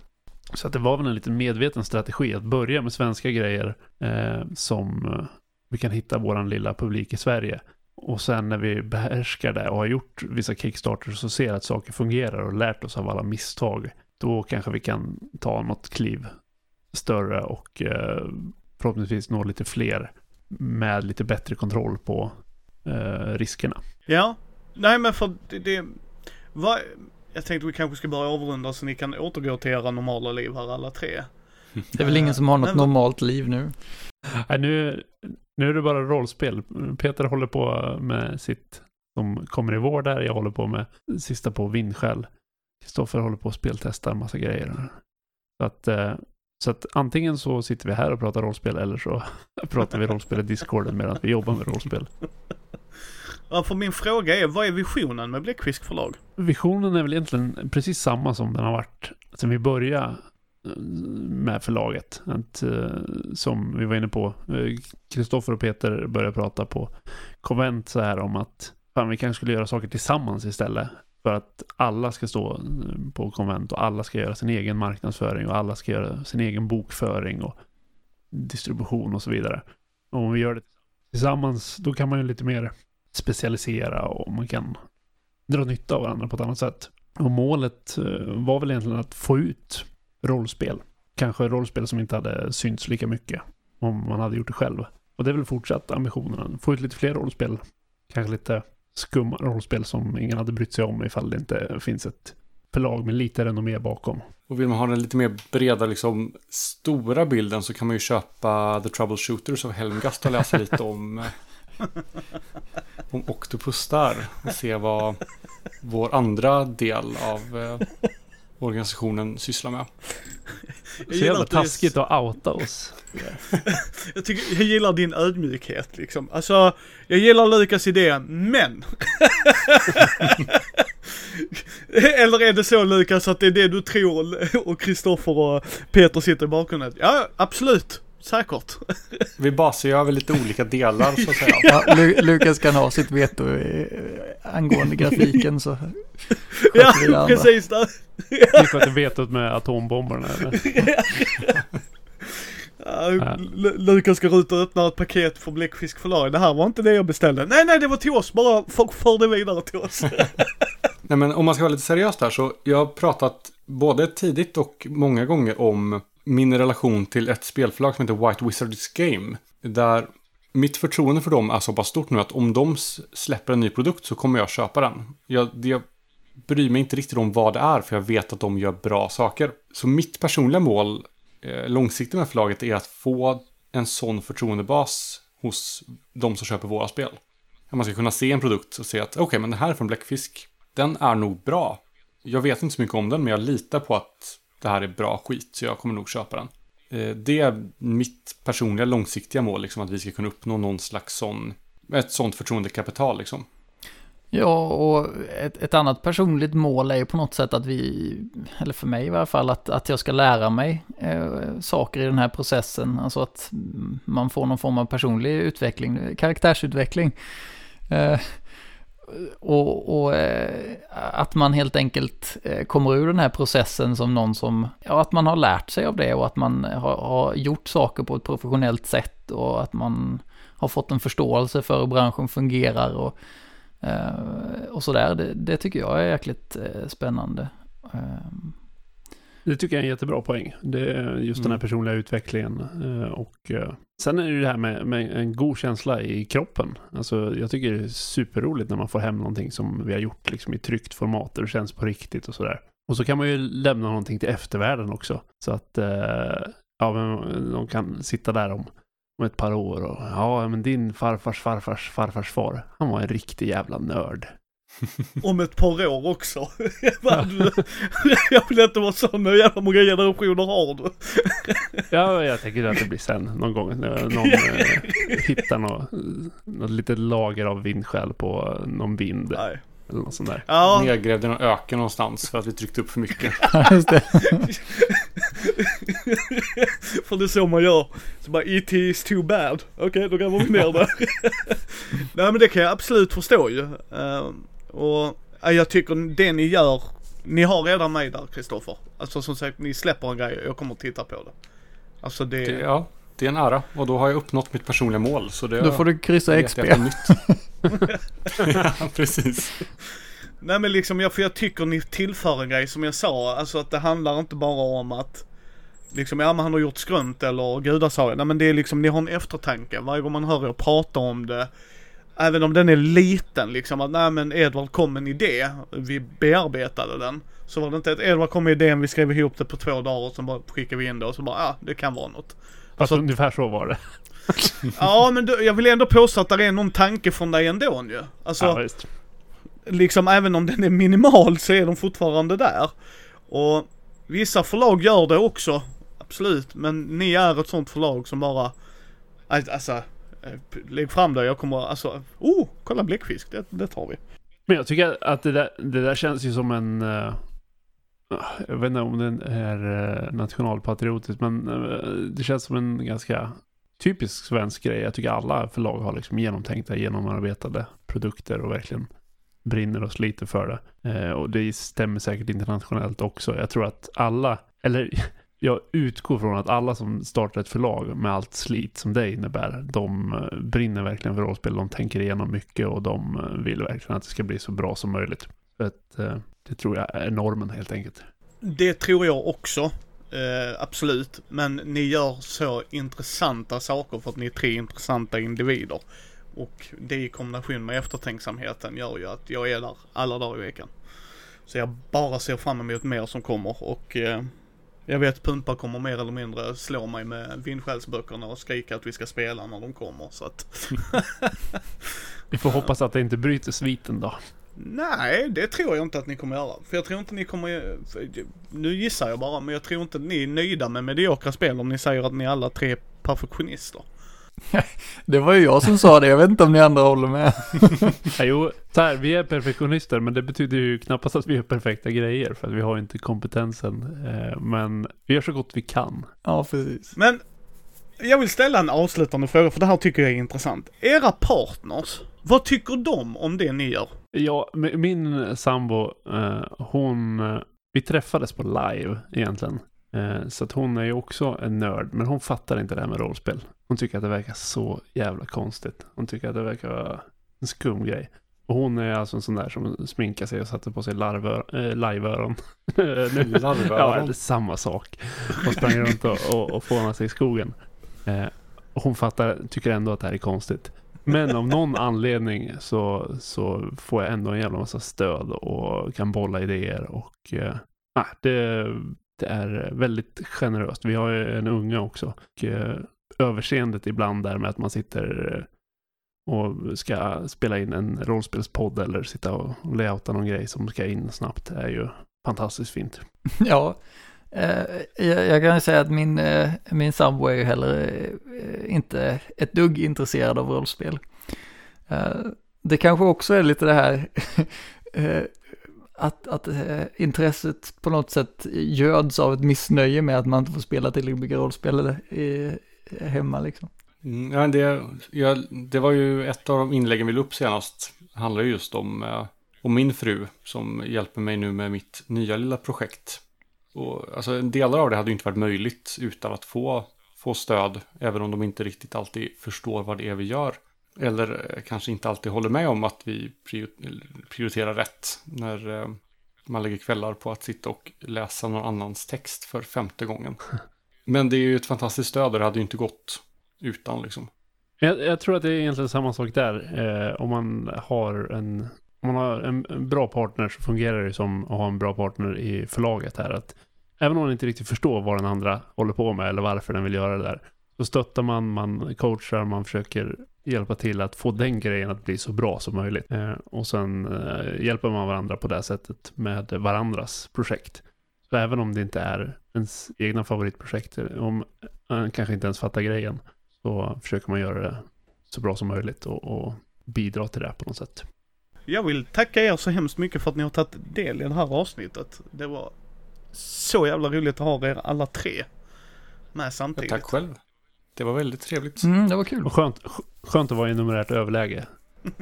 Så att det var väl en lite medveten strategi att börja med svenska grejer eh, som eh, vi kan hitta vår lilla publik i Sverige. Och sen när vi behärskar det och har gjort vissa kickstarters och ser att saker fungerar och lärt oss av alla misstag. Då kanske vi kan ta något kliv större och eh, förhoppningsvis nå lite fler med lite bättre kontroll på eh, riskerna. Ja, nej men för det, det vad, jag tänkte vi kanske ska börja avrunda så ni kan återgå till era normala liv här alla tre. *laughs* Det är väl ingen som har något Men vad- normalt liv nu. Nej, nu, nu är det bara rollspel. Peter håller på med sitt som kommer i vår där. Jag håller på med sista på vindskäl. Kristoffer håller på att speltesta en massa grejer. Så att, eh, så att antingen så sitter vi här och pratar rollspel eller så *laughs* pratar vi rollspel i discorden medan vi jobbar med rollspel. Ja, för min fråga är, vad är visionen med Bläckfisk förlag? Visionen är väl egentligen precis samma som den har varit sen vi började eh, med förlaget. Att, eh, som vi var inne på, eh, Kristoffer och Peter började prata på konvent så här om att fan, vi kanske skulle göra saker tillsammans istället. För att alla ska stå eh, på konvent och alla ska göra sin egen marknadsföring och alla ska göra sin egen bokföring och distribution och så vidare. Och om vi gör det tillsammans, då kan man ju lite mer specialisera och man kan dra nytta av varandra på ett annat sätt. Och målet eh, var väl egentligen att få ut rollspel. Kanske rollspel som inte hade synts lika mycket om man hade gjort det själv. Och det är väl fortsatt ambitionen. Få ut lite fler rollspel. Kanske lite skumma rollspel som ingen hade brytt sig om ifall det inte finns ett förlag med lite renommé bakom. Och vill man ha den lite mer breda, liksom stora bilden så kan man ju köpa The Troubleshooters av Helmgast och läsa lite om, eh, om Octopus där. Och se vad vår andra del av eh, organisationen sysslar med. Jag Så jävla taskigt att outa oss. *laughs* Jag, tycker, jag gillar din ödmjukhet liksom. Alltså, jag gillar Lukas idé, men. *laughs* Eller är det så Lukas att det är det du tror och Kristoffer och Peter sitter i bakgrunden? Ja, absolut. Säkert. Vi basar ju över lite olika delar så att säga. *laughs* Ja, Lu- Lukas kan ha sitt veto eh, angående grafiken så Ja, det precis. Där. Ni sköter vetot med atombomberna eller? *laughs* Lukas ska ut och öppna ett paket för Bläckfisk förlag. Det här var inte det jag beställde. Nej, nej, det var till oss. Bara för, för det vidare till oss. *laughs* Nej men om man ska vara lite seriös där så jag har pratat både tidigt och många gånger om min relation till ett spelförlag som heter White Wizards Game. Där mitt förtroende för dem är så pass stort nu att om de släpper en ny produkt så kommer jag köpa den. Jag, jag bryr mig inte riktigt om vad det är för jag vet att de gör bra saker. Så mitt personliga mål eh, långsiktigt med förlaget är att få en sån förtroendebas hos de som köper våra spel. Att man ska kunna se en produkt och se att okej, okay, men den här är från Bläckfisk. Den är nog bra. Jag vet inte så mycket om den, men jag litar på att det här är bra skit, så jag kommer nog köpa den. Eh, det är mitt personliga långsiktiga mål, liksom, att vi ska kunna uppnå någon slags sån, ett sånt förtroendekapital. Liksom. Ja, och ett, ett, annat personligt mål är ju på något sätt att vi, eller för mig i varje fall, att, att jag ska lära mig eh, saker i den här processen. Alltså att man får någon form av personlig utveckling, karaktärsutveckling. Eh, och, och eh, att man helt enkelt eh, kommer ur den här processen som någon som, ja, att man har lärt sig av det och att man har, har gjort saker på ett professionellt sätt och att man har fått en förståelse för hur branschen fungerar och och sådär, det, det, tycker jag är jäkligt uh, spännande. Uh. Det tycker jag är en jättebra poäng. Det är just mm. den här mm. personliga utvecklingen. Och sen är det det här med, med, en god känsla i kroppen. Alltså, jag tycker det är superroligt när man får hem någonting som vi har gjort liksom, i tryckt format. Och det känns på riktigt och sådär. Och så kan man ju lämna någonting till eftervärlden också. Så att ja, men de kan sitta där om om ett par år och ja, men din farfars farfars farfars far, han var en riktig jävla nörd. *laughs* Om ett par år också. *laughs* *laughs* jag vill inte vara sån, hur jävla många generationer har du? ja, jag tänker att det blir sen någon gång. När någon eh, hittar något, något litet lager av vindskäl på någon vind. Nej. Eller något sånt där. Ja. Nedgrävd i någon öken någonstans för att vi tryckte upp för mycket. För det är så man gör. Så bara, it is too bad. Okej, okay, då gräver vi ner det. *laughs* Nej men det kan jag absolut förstå ju. Uh, och uh, jag tycker det ni gör, ni har redan mig där Kristoffer. Alltså som sagt, ni släpper en grej och jag kommer att titta på det. Alltså det... det ja, det är en ära och då har jag uppnått mitt personliga mål. Så det då får du kryssa XP. *laughs* *laughs* ja, precis. Nej men liksom, jag, för jag tycker ni tillför en grej som jag sa, alltså att det handlar inte bara om att Liksom, ja men han har gjort skrunt eller gudasaga. Nej men det är liksom, ni har en eftertanke. Varje gång man hör er prata om det. Även om den är liten liksom, att nej men Edvard kom med en idé. Vi bearbetade den. Så var det inte att Edvard kom med idén, vi skrev ihop det på två dagar och så bara skickade vi in det och så bara, ja det kan vara något. Alltså, alltså ungefär så var det. *laughs* ja men du, jag vill ändå påstå att det är någon tanke från dig ändå ju. Alltså, ja, visst. liksom även om den är minimal så är de fortfarande där. Och vissa förlag gör det också, absolut. Men ni är ett sånt förlag som bara, alltså, eh, lägg fram det, jag kommer, alltså, oh, kolla bläckfisk, det, det tar vi. Men jag tycker att det där, det där känns ju som en, uh, jag vet inte om den är eh, nationalpatriotisk, men uh, det känns som en ganska typisk svensk grej. Jag tycker alla förlag har liksom genomtänkta, genomarbetade produkter och verkligen brinner och sliter för det. Eh, och det stämmer säkert internationellt också. Jag tror att alla, eller jag utgår från att alla som startar ett förlag med allt slit som det innebär, de eh, brinner verkligen för rollspel. De tänker igenom mycket och de eh, vill verkligen att det ska bli så bra som möjligt. För att, eh, det tror jag är normen helt enkelt. Det tror jag också. Eh, absolut, men ni gör så intressanta saker för att ni är tre intressanta individer. Och det i kombination med eftertänksamheten gör ju att jag är där alla dagar i veckan. Så jag bara ser fram emot mer som kommer och eh, jag vet Pumpa kommer mer eller mindre slå mig med vindskällsböckerna och skrika att vi ska spela när de kommer så att... *laughs* vi får hoppas att det inte bryter sviten då. Nej, det tror jag inte att ni kommer göra. För jag tror inte ni kommer, nu gissar jag bara, men jag tror inte ni är nöjda med mediokra spel om ni säger att ni alla tre är perfektionister. Det var ju jag som sa det, jag vet inte om ni andra håller med. jo, så här, vi är perfektionister, men det betyder ju knappast att vi gör perfekta grejer, för att vi har inte kompetensen. Eh, men vi gör så gott vi kan. Ja, precis. Men jag vill ställa en avslutande fråga, för det här tycker jag är intressant. Era partners, vad tycker de om det ni gör? Ja, min sambo, eh, hon, eh, vi träffades på live egentligen. Så att hon är ju också en nörd, men hon fattar inte det här med rollspel. Hon tycker att det verkar så jävla konstigt. Hon tycker att det verkar vara en skum grej. Och hon är alltså en sån där som sminkar sig och sätter på sig larvör, äh, liveöron. *laughs* ja, det är samma sak. Och sprang runt och, och, och fånade sig i skogen. Eh, och hon fattar, tycker ändå att det här är konstigt. Men av någon anledning så, så får jag ändå en jävla massa stöd och kan bolla idéer och eh, det, det är väldigt generöst. Vi har ju en unge också. Och, eh, överseendet ibland där med att man sitter eh, och ska spela in en rollspelspodd eller sitta och layouta någon grej som ska in snabbt är ju fantastiskt fint. *laughs* Ja, eh, jag, kan ju säga att min, eh, min sambo är ju heller inte ett dugg intresserad av rollspel. Det kanske också är lite det här *laughs* att, att intresset på något sätt göds av ett missnöje med att man inte får spela tillräckligt mycket rollspel i, hemma liksom. Mm, ja, det, ja, det var ju ett av de inläggen vi la upp senast. Handlar ju just om, eh, om min fru som hjälper mig nu med mitt nya lilla projekt. Och, alltså, delar av det hade ju inte varit möjligt utan att få, få stöd, även om de inte riktigt alltid förstår vad det är vi gör. Eller eh, kanske inte alltid håller med om att vi prioriterar rätt när eh, man lägger kvällar på att sitta och läsa någon annans text för femte gången. *laughs* Men det är ju ett fantastiskt stöd och det hade ju inte gått utan liksom. Jag, jag tror att det är egentligen samma sak där. Eh, om man har en om man har en, en, bra partner så fungerar det som att ha en bra partner i förlaget här. Att även om man inte riktigt förstår vad den andra håller på med eller varför den vill göra det där. Så stöttar man, man coachar, man försöker hjälpa till att få den grejen att bli så bra som möjligt. Eh, och sen eh, hjälper man varandra på det sättet med varandras projekt. Så även om det inte är ens egna favoritprojekt, om man kanske inte ens fattar grejen, så försöker man göra det så bra som möjligt och, och bidra till det på något sätt. Jag vill tacka er så hemskt mycket för att ni har tagit del i det här avsnittet. Det var så jävla roligt att ha er alla tre med samtidigt. tack själv. Det var väldigt trevligt. Mm, det var kul. Och skönt, skönt att vara i numerärt överläge. *laughs*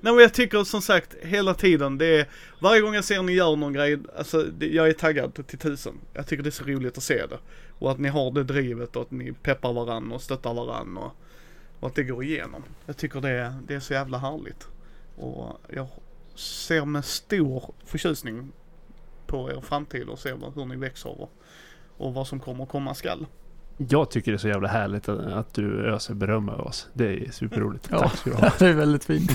Nej men jag tycker som sagt hela tiden det är Varje gång jag ser ni gör någon grej, alltså det, jag är taggad till tusen. Jag tycker det är så roligt att se det. Och att ni har det drivet och att ni peppar varann och stöttar varann och, och att det går igenom. Jag tycker det, det är så jävla härligt. Och jag ser med stor förtjusning på er framtid och ser hur ni växer och, och vad som kommer komma skall. Jag tycker det är så jävla härligt att, att du öser beröm över oss. Det är superroligt. Ja, Tack ska du *laughs* ha. det är väldigt fint.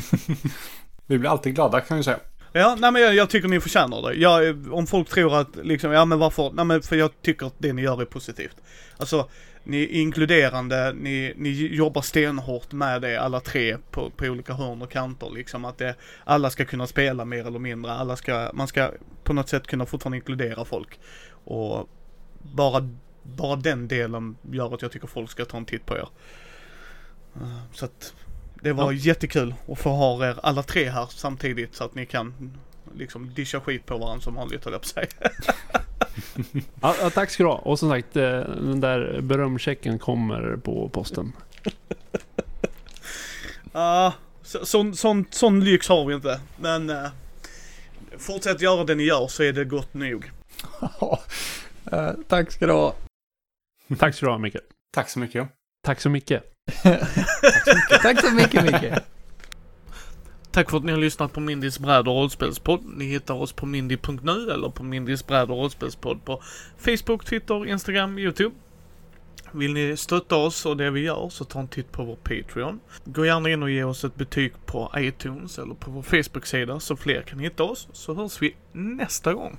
*laughs* Vi blir alltid glada kan vi säga. Ja, nej men jag, jag tycker ni förtjänar det. Jag, om folk tror att liksom, ja men varför, nej men för jag tycker att det ni gör är positivt. Alltså, ni är inkluderande, ni, ni jobbar stenhårt med det alla tre på, på olika hörn och kanter liksom. Att det, alla ska kunna spela mer eller mindre, alla ska, man ska på något sätt kunna fortfarande inkludera folk. Och bara, bara den delen gör att jag tycker folk ska ta en titt på er. Uh, så att det var ja. jättekul att få ha er alla tre här samtidigt så att ni kan liksom discha skit på varandra som vanligt höll jag på sig. *laughs* ja, ja, tack ska du ha. Och som sagt, eh, den där berömchecken kommer på posten. *laughs* Ja, uh, sån, sån, sån lyx har vi inte. Men uh, fortsätt göra det ni gör så är det gott nog. *laughs* uh, tack ska du ha. Tack ska du ha, Micke. Tack så mycket. Tack så mycket. *laughs* Tack så mycket Micke. Tack för att ni har lyssnat på Mindys bräd och rollspelspodd. Ni hittar oss på mindy.nu eller på Mindys bräd och rollspelspodd på Facebook, Twitter, Instagram, Youtube. Vill ni stötta oss och det vi gör så ta en titt på vår Patreon. Gå gärna in och ge oss ett betyg på iTunes eller på vår Facebook-sida så fler kan hitta oss. Så hörs vi nästa gång.